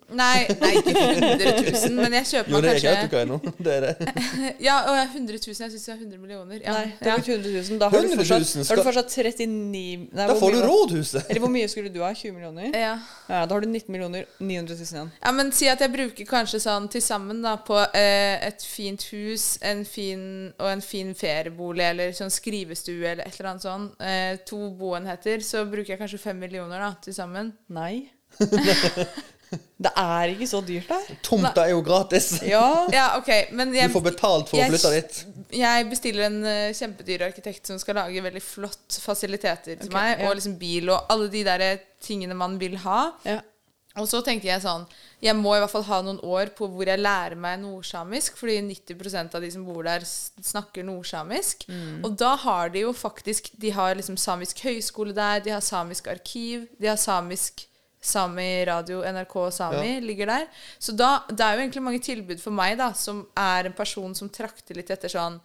Nei, nei, ikke 100 000, men jeg kjøper Jo, meg det er kanskje Kautokeino. [laughs] Det er det. [laughs] Ja, og 100 000. Jeg syns det er 100 millioner. Ja, Nei, det ja. ikke 100 000. Da har du 100 000 fortsatt, skal... har du fortsatt 39 nei, Da får du rådhuset. Eller hvor mye skulle du ha? 20 millioner? Ja. Ja, Da har du 19 millioner 900 000 igjen. Ja, men si at jeg bruker kanskje sånn til sammen da på eh, et fint hus en fin, og en fin feriebolig eller sånn skrivestue eller et eller annet sånn. Eh, to boenheter. Så bruker jeg kanskje fem millioner da til sammen. Nei. [laughs] det er ikke så dyrt, der. Tomta er jo gratis. [laughs] Ja. Ja, ok, men jeg, Du får betalt for å flytte dit. Jeg bestiller en uh, kjempedyr arkitekt som skal lage veldig flott fasiliteter til okay, meg, ja. og liksom bil og alle de der tingene man vil ha. Ja. Og så tenkte jeg sånn Jeg må i hvert fall ha noen år på hvor jeg lærer meg nordsamisk, fordi 90% av de som bor der, snakker nordsamisk. Mm. Og da har de jo faktisk De har liksom samisk høyskole der, de har samisk arkiv, de har samisk Sami radio, NRK Sami Ja. ligger der. Så da, det er jo egentlig mange tilbud for meg, da, som er en person som trakter litt etter sånn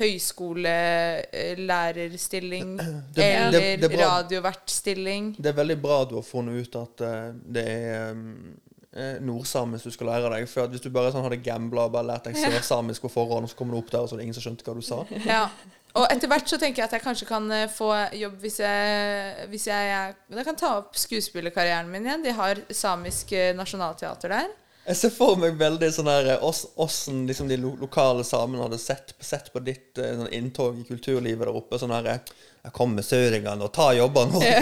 høyskolelærerstilling [clears throat] Det- eller det er radiovertstilling. Det er veldig bra du har funnet ut at eh, det er um, eh, nordsamisk du skal lære deg. For hvis du bare sånn hadde gambla og bare lært deg sørsamisk på forhånd, og så kommer du opp der, og så er det ingen som skjønte hva du sa. Ja. Og etter hvert så tenker jeg at jeg kanskje kan eh, få jobb hvis jeg, hvis jeg, jeg, kan ta opp skuespillerkarrieren min igjen. De har samisk eh, nasjonalteater der. Jeg ser for meg veldig sånn her eh, Åssen liksom de lo lokale samene hadde sett, sett på ditt sånn inntog i kulturlivet der oppe. Sånn her Jeg kommer søringene og tar jobbene våre.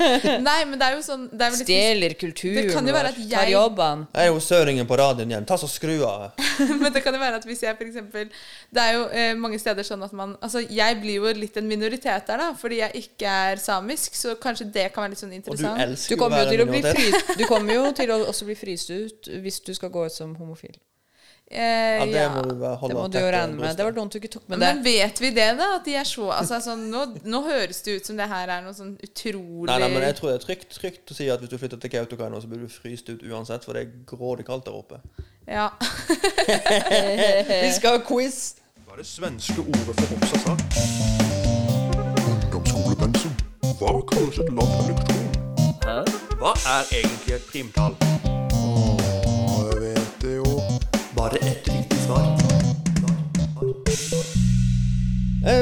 [laughs] Nei, men det er jo sånn det er litt- Stjeler kulturen vår. Tar jobbene. Jeg er jo søringen på radioen igjen. Ta så skru av. [laughs] Men det kan jo være at hvis jeg eksempel Det er jo eh, mange steder sånn at man Altså, jeg blir jo litt en minoritet der, da, fordi jeg ikke er samisk, så kanskje det kan være litt sånn interessant. Og du elsker Du å være minoritet. fri, Du kommer jo [laughs] til å også bli fryst ut hvis du skal gå ut som homofil. Eh, Ja, det må du bare holde Det må du jo regne med. Det var dumt du ikke tok med det. Men vet vi det, da? At de er så altså, sånn, nå, nå høres det ut som det her er noe sånn utrolig Nei, nei, men jeg tror det er trygt, trygt å si at hvis du flytter til Kautokeino, så blir du fryst ut uansett, for det er grådig kaldt der oppe. Ja. [laughs] Vi skal ha quiz! Hva er det svenske ordet for oppsatsak? Ungdomsskolepensum. Hva kalles et lavt elektron? Hva er egentlig et primtall? Bare ett riktig svar.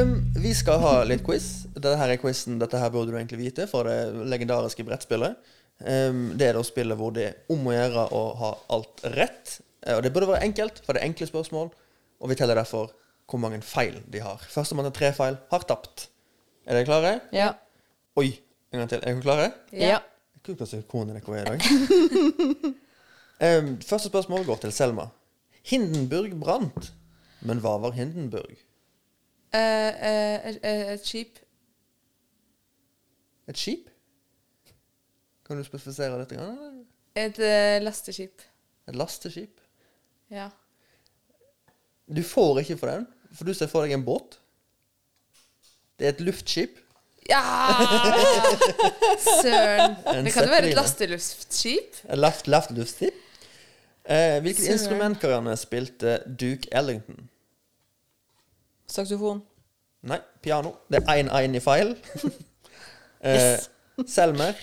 Um, vi skal ha litt quiz. Dette her er quizen, dette her burde du egentlig vite, for det legendariske brettspillet. Um, det er da spillet hvor det er om å gjøre å ha alt rett. Eh, Og det burde være enkelt, for det er enkle spørsmål. Og vi teller derfor hvor mange feil de har. Førstemann til tre feil har tapt. Er dere klare? Ja. Oi, en gang til. Er dere klare? Ja. Hvor plass konen dere er i dag? [laughs] Um, første spørsmål går til Selma. Hindenburg brant. Men hva var Hindenburg? Uh, uh, et skip. Et skip? Kan du spesifisere dette? grann? Et eh, lasteskip. Et lasteskip? Ja. Du får ikke for den, for du ser for deg en båt. Det er et luftskip. Ja! [laughs] Søren. Det kan jo være et lasteluftskip. Et laft, laft luftskip. Eh, hvilket Søren. instrument Karianne, spilte Duke Ellington? Saksofon. Nei, piano. Det er 1-1 i feil. [laughs] eh. Selmer,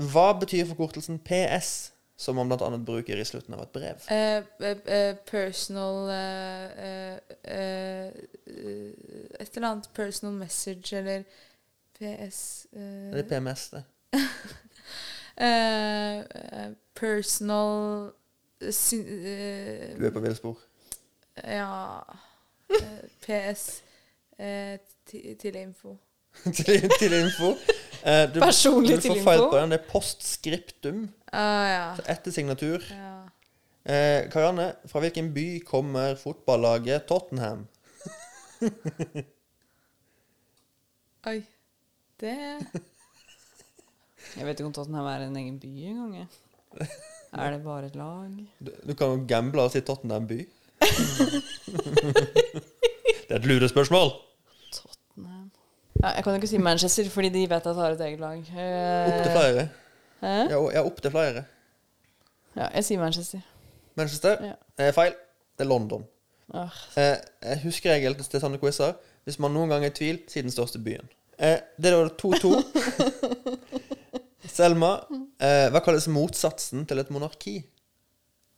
hva betyr forkortelsen PS, som man annet bruker i slutten av et brev? Eh, eh, eh, personal eh, eh, eh, Et eller annet personal message eller PS eh, Det er PMS, det. [laughs] eh, eh, Personal syn- uh, Du er på villspor. Ja eh, [laughs] PS eh, til info. [laughs] til, til info. Eh, du, Personlig du til får feil info? på den. Det er postskriptum. Ah, ja. Så Etter signatur. Ja. Eh, Karianne, fra hvilken by kommer fotballaget Tottenham? [laughs] Oi. Det Jeg vet ikke om Tottenham er en egen by engang. jeg. Er det bare et lag? Du, du kan jo gamble og si Tottenham by. [laughs] det er et lurespørsmål. Tottenham ja, Jeg kan jo ikke si Manchester, fordi de vet at jeg har et eget lag. Eh, Opptil flere. Hæ? Ja, ja opptil flere. Ja, jeg sier Manchester. Manchester Ja. er feil. Det er London. Ah. Eh, jeg husker regelen til sånne quizer. Hvis man noen gang er i tvil, si den største byen. Eh, det er da 2-2. [laughs] Selma, eh, hva kalles motsatsen til et monarki?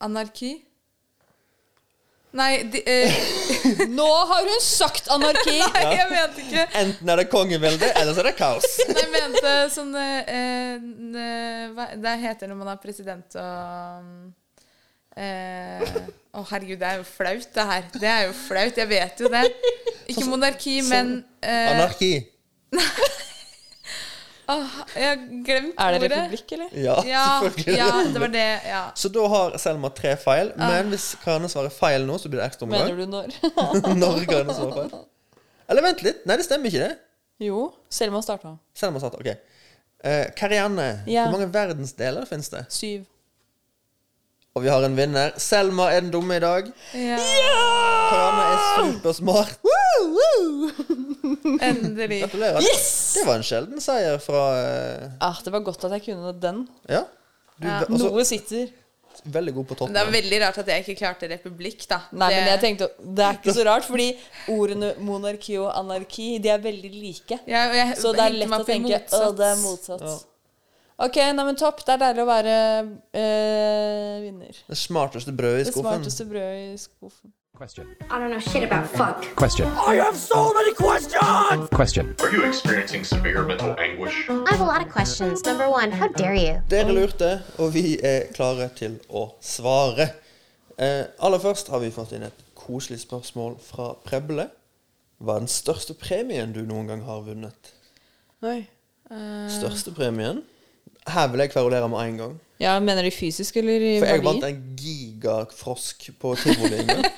Anarki? Nei, de, eh, [laughs] Nå har hun sagt anarki! [laughs] Nei, jeg mente ikke Enten er det kongevelde, eller så er det kaos. [laughs] Nei, jeg mente sånn eh, hva- Det heter når man er president og eh, Å, herregud, det er jo flaut, det her. Det er jo flaut. Jeg vet jo det. Ikke monarki, men eh, Anarki. Åh, jeg har glemt ordet. Er det republikk, eller? Ja, Ja, selvfølgelig. ja, det var det. Ja. Så da har Selma tre feil. Men hvis Karianne svarer feil nå, så blir det ekstra Mener du når? [laughs] Når Karianne svarer feil. Eller vent litt. Nei, det stemmer ikke, det. Jo, Selma starta. Selma starta. Ok. Eh, Karianne, Ja. hvor mange verdensdeler finnes det? Syv. Og vi har en vinner. Selma er den dumme i dag. Ja. Karianne er supersmart. [laughs] Endelig. Gratulerer. Det var en sjelden seier fra eh, Ah, det var godt at jeg kunne den. Ja. Du, Ja. altså, Noe sitter. veldig god på Men det er toppen. veldig rart at jeg ikke klarte republikk, da. Nei, det, men jeg tenkte Det er ikke så rart, fordi ordene monarki og anarki De er veldig like. Ja, og jeg Så det er hengte lett meg å opp i tenke motsatt. Å, det er motsatt. Ok, nei, men topp. Det er deilig å være eh, vinner. Det smarteste brødet i Det skuffen. smarteste brødet i skuffen. I don't know shit about fuck. Question. I have so many questions! Question. Are you experiencing severe mental anguish? I have a lot of questions. Number one, how dare you? Dere lurte, og vi er klare til å svare. Eh, aller først har vi fått inn et koselig spørsmål fra Preble. Hva er den største premien du noen gang har vunnet? Oi. Største premien? Her vil jeg kverulere med en gang. Ja, Mener de fysisk eller i For jeg vant en gigafrosk på tivoli en. [laughs]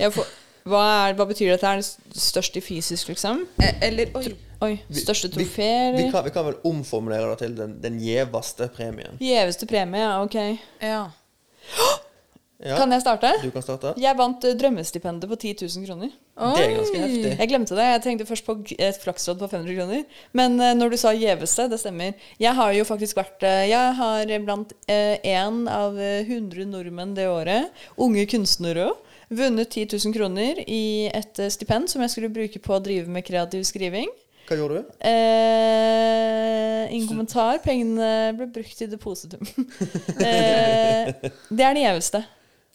Ja, for, hva, er, hva betyr dette? Er det størst i fysisk, liksom? Eh, Eller oi. Oi, Største Største Vi, vi, vi, kan, vi kan vel omformulere det til den, den gjeveste premien. Gjeveste premie, ja, ok. Ja. [gasps] Ja, Kan jeg starte? Du kan starte. Jeg vant eh, drømmestipendet på 10 000 kroner. Det er ganske heftig. Jeg glemte det. Jeg tenkte først på et flakslodd på 500 kroner. Men eh, når du sa gjeveste, det stemmer. Jeg har jo faktisk vært eh, Jeg har blant én av eh, 100 nordmenn det året, unge kunstnere, vunnet 10 000 kroner i et stipend som jeg skulle bruke på å drive med kreativ skriving. Hva gjorde du? Eh, ingen kommentar. Pengene ble brukt i depositum. [laughs] eh, det er det gjeveste.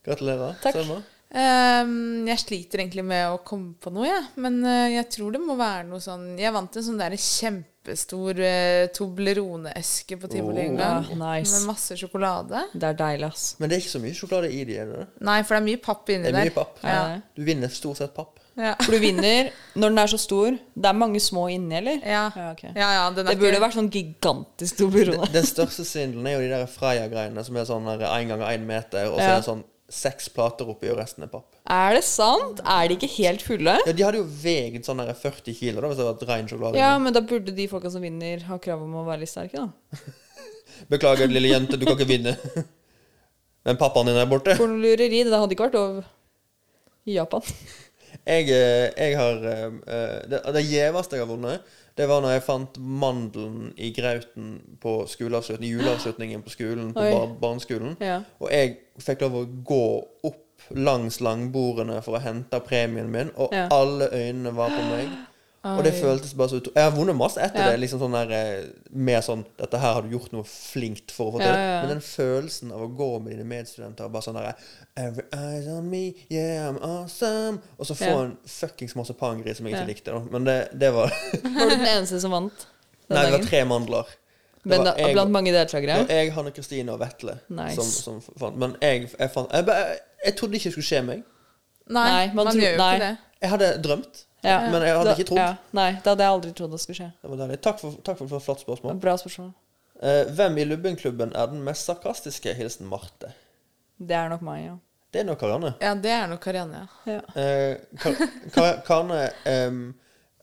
Gratulerer. Takk. Selma. Um, jeg sliter egentlig med å komme på noe, jeg. Men uh, jeg tror det må være noe sånn Jeg vant en sånn der kjempestor uh, Toblerone-eske på tivoli en Oh. gang. Ja, nice. Med masse sjokolade. Det er deilig, ass. Men det er ikke så mye sjokolade i de, er det? Nei, for det er mye papp inni Det er der. mye papp. Ja. Du vinner stort sett papp. Ja. For du vinner når den er så stor. Det er mange små inni, eller? Ja. okay. Ja, ja, den er Det burde ikke- vært sånn gigantisk Toblerone. Den største svindelen er jo de der Freia-greiene som er sånn én ganger én meter, og så Ja. er det sånn seks plater oppi, og resten er papp. Er det sant? Er de ikke helt fulle? Ja, De hadde jo veget sånn der 40 kilo da, hvis det var vært rein sjokolade. Ja, men da burde de folka som vinner, ha krav om å være litt sterke, da. [laughs] Beklager, lille jente, du kan ikke vinne. Men pappaen din er borte. For lureri. Det hadde ikke vært lov i Japan. Jeg, eh, jeg har eh, eh, Det, det gjeveste jeg har vunnet, det var når jeg fant mandelen i grauten på skoleavslutning, juleavslutningen på skolen, på bar barneskolen. Ja. Og jeg fikk lov å gå opp langs langbordene for å hente premien min, og Ja. alle øynene var på meg. Og det føltes bare så ut Jeg har vunnet masse etter Ja. det. Liksom sånn der, med sånn Dette her har du gjort noe flinkt for å få til. Ja, ja. Men den følelsen av å gå med dine medstudenter og bare sånn derre Every eyes on me, yeah, I'm awesome. Og så få Ja. en fuckings marsipangris som jeg ikke Ja. likte. Da. Men det, det var [laughs] Var du den eneste som vant? Nei, det var tre mandler. Det Men da, jeg, blant mange deltakere? det var jeg, Hanne Kristine og Vetle Nice. som, som fant. Men jeg, jeg fant jeg, jeg, jeg trodde ikke det skulle skje meg. Nei, Nei, man man, gjør jo ikke det. Jeg hadde drømt, Ja. men jeg hadde Da- ikke trodd. Ja. Nei, det hadde jeg aldri trodd det skulle skje. Det var deilig. Takk for, takk for et flott spørsmål. Bra spørsmål. Eh, hvem i Lubbenklubben er den mest sarkastiske? Hilsen Marte. Det er nok meg, ja. Det er nok Karianne. Ja, det er nok Karianne, ja. ja. Eh, Kar Kar Karne em,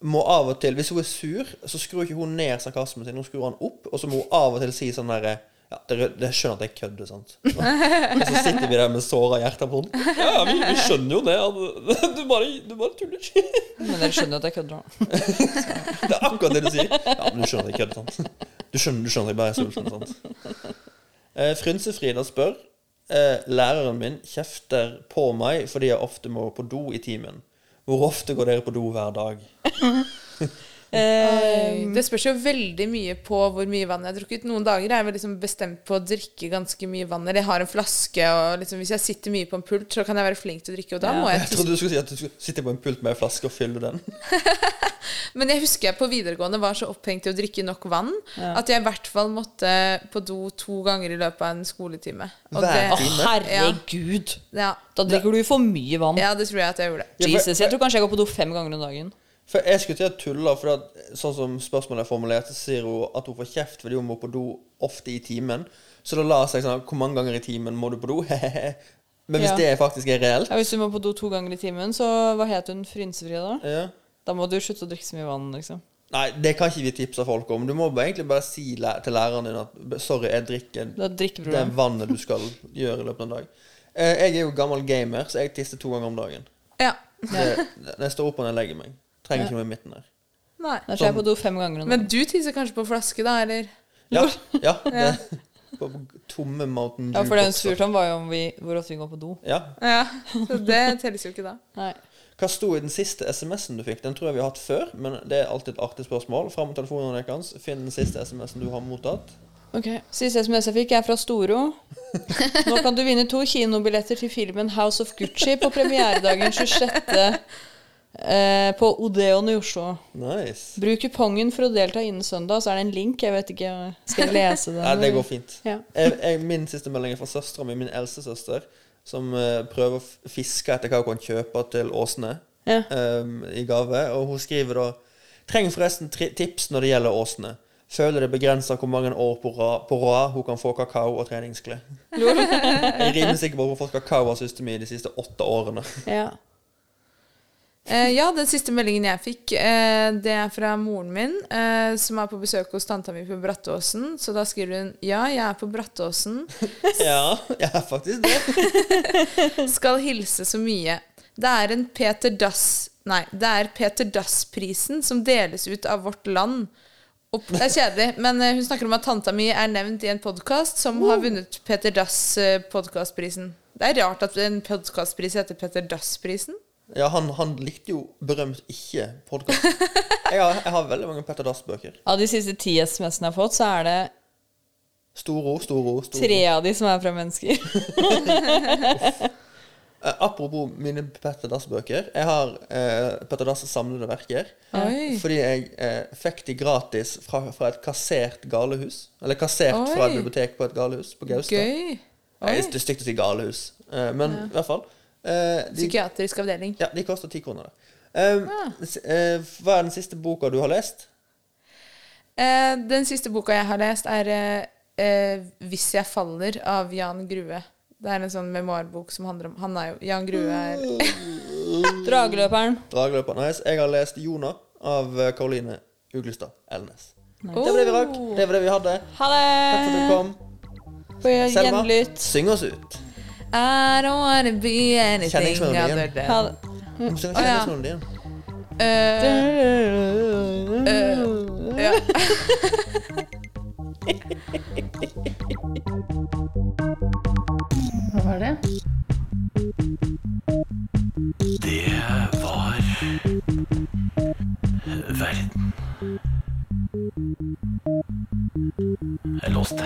må av og til Hvis hun er sur, så skrur ikke hun ned sarkasmen sin. Hun skrur han opp, og så må hun av og til si sånn derre ja, dere, dere skjønner at jeg kødder, sant? Og så sitter vi der med såra hjerter på hånden. Ja, vi, vi skjønner jo det. at [laughs] Du bare, du bare tuller. Men dere skjønner at jeg kødder, da. [laughs] Det er akkurat det du sier. Ja, men du skjønner at jeg kødder, sant? Du skjønner, du skjønner at jeg bare er sulten, sant? Eh, Frynsefrida spør eh, Læreren min kjefter på meg fordi jeg ofte må på do i timen. Hvor ofte går dere på do hver dag? [laughs] Eh, Det spørs jo veldig mye på hvor mye vann jeg har drukket. Noen dager er jeg liksom bestemt på å drikke ganske mye vann. Eller jeg har en flaske, og liksom hvis jeg sitter mye på en pult, så kan jeg være flink til å drikke, og da må jeg Jeg trodde du skulle si at du skulle sitte på en pult med en flaske og fylle den. [laughs] Men jeg husker jeg på videregående var så opphengt i å drikke nok vann Ja. at jeg i hvert fall måtte på do to ganger i løpet av en skoletime. Og det- Å, herregud. Ja. Da drikker du for mye vann. Ja, det tror jeg at jeg gjorde. Jesus, jeg tror kanskje jeg går på do fem ganger om dagen. For jeg skulle til å tulle, for at, sånn som spørsmålet er formulert, så sier hun at hun får kjeft fordi hun må på do ofte i timen. Så da la seg sånn Hvor mange ganger i timen må du på do? [laughs] Men hvis Ja. det faktisk er reelt Ja, hvis du må på do to ganger i timen, så hva het hun Frynsefri da? ja. Da må du slutte å drikke så mye vann, liksom. Nei, det kan ikke vi tipse folk om. Du må egentlig bare si til læreren din at Sorry, jeg drikker Det det vannet du skal [laughs] gjøre i løpet av en dag. Eh, Jeg er jo gammel gamer, så jeg tisser to ganger om dagen. Ja. Det, når jeg står opp og når jeg legger meg. Trenger ikke noe i midten der. Nei. Da tror jeg på do fem ganger nå. Men du tisser kanskje på flaske, da, eller? Ja. ja [laughs] det, [laughs] På tomme Mountain Ja, for det hun spurte om, var jo om vi, hvor ofte vi går på do. Ja. Ja, så det telles jo ikke da. Nei. Hva sto i den siste SMS-en du fikk? Den tror jeg vi har hatt før, men det er alltid et artig spørsmål. Fram med telefonen deres. Finn den siste SMS-en du har mottatt. Ok, Siste SMS jeg fikk, er fra Storo. [laughs] Nå kan du vinne to kinobilletter til filmen House of Gucci på premieredagen 26. Eh, på Odeon i Oslo. Nice. Bruk kupongen for å delta innen søndag, så er det en link. Jeg vet ikke, Skal jeg [laughs] lese den? Nei, det går fint. Ja. Jeg, jeg, min siste melding er fra søstera mi, min eldste søster, som eh, prøver å fiske etter hva hun kan kjøpe til Åsne Ja. um, i gave. Og hun skriver da Trenger forresten tips når det gjelder Åsne. Føler det begrenser hvor mange år på rad, på rad hun kan få kakao og treningsklær. [laughs] Jeg er rimelig sikker på at hun har fått kakao av søsteren min de siste åtte årene. Ja. Eh, ja, den siste meldingen jeg fikk, eh, det er fra moren min, eh, som er på besøk hos tanta mi på Brattåsen. Så da skriver hun Ja, jeg er på Brattåsen. [laughs] Ja, jeg er faktisk det. [laughs] Skal hilse så mye. Det er en Peter Dass Nei, det er Peter Dass-prisen som deles ut av Vårt Land. Opp. det er kjedelig, men eh, hun snakker om at tanta mi er nevnt i en podkast som har vunnet Peter Dass-podkastprisen. Det er rart at en podkastpris heter Peter Dass-prisen. Ja, han, han likte jo berømt ikke podkast. [laughs] Jeg, jeg har veldig mange Petter Dass-bøker. Av de siste ti SMS-ene jeg har fått, så er det Storo, Storo, Storo. tre av de som er fra mennesker. [laughs] Eh, apropos mine Petter Dass-bøker. Jeg har eh, Petter Dass' samlede verker. Oi. Fordi jeg eh, fikk de gratis fra, fra et kassert galehus. Eller kassert fra et bibliotek på et galehus på Gaustad. Gøy. Oi. Det er stygt å si galehus, eh, men Ja. i hvert fall. Eh, de, Psykiatrisk avdeling. ja, de koster ti kroner. da. Um, s- eh, hva er den siste boka du har lest? Eh, den siste boka jeg har lest, er 'Hvis jeg faller' av Jan Grue. Det er en sånn memoarbok som handler om Han er jo Jan Grue er [laughs] Drageløperen. Drageløper. Nice. Jeg har lest 'Jona' av Karoline Uglestad Elnes. Nice. Det var det vi rakk. Det var det vi hadde. Ha det! Takk for at du kom. På Selma, gjenlytt. syng oss ut. I don't wanna be anything other than Kjenn mm. kjenningsmelodien. din. Øh, øh. Hva var det? Det var verden. Jeg låste.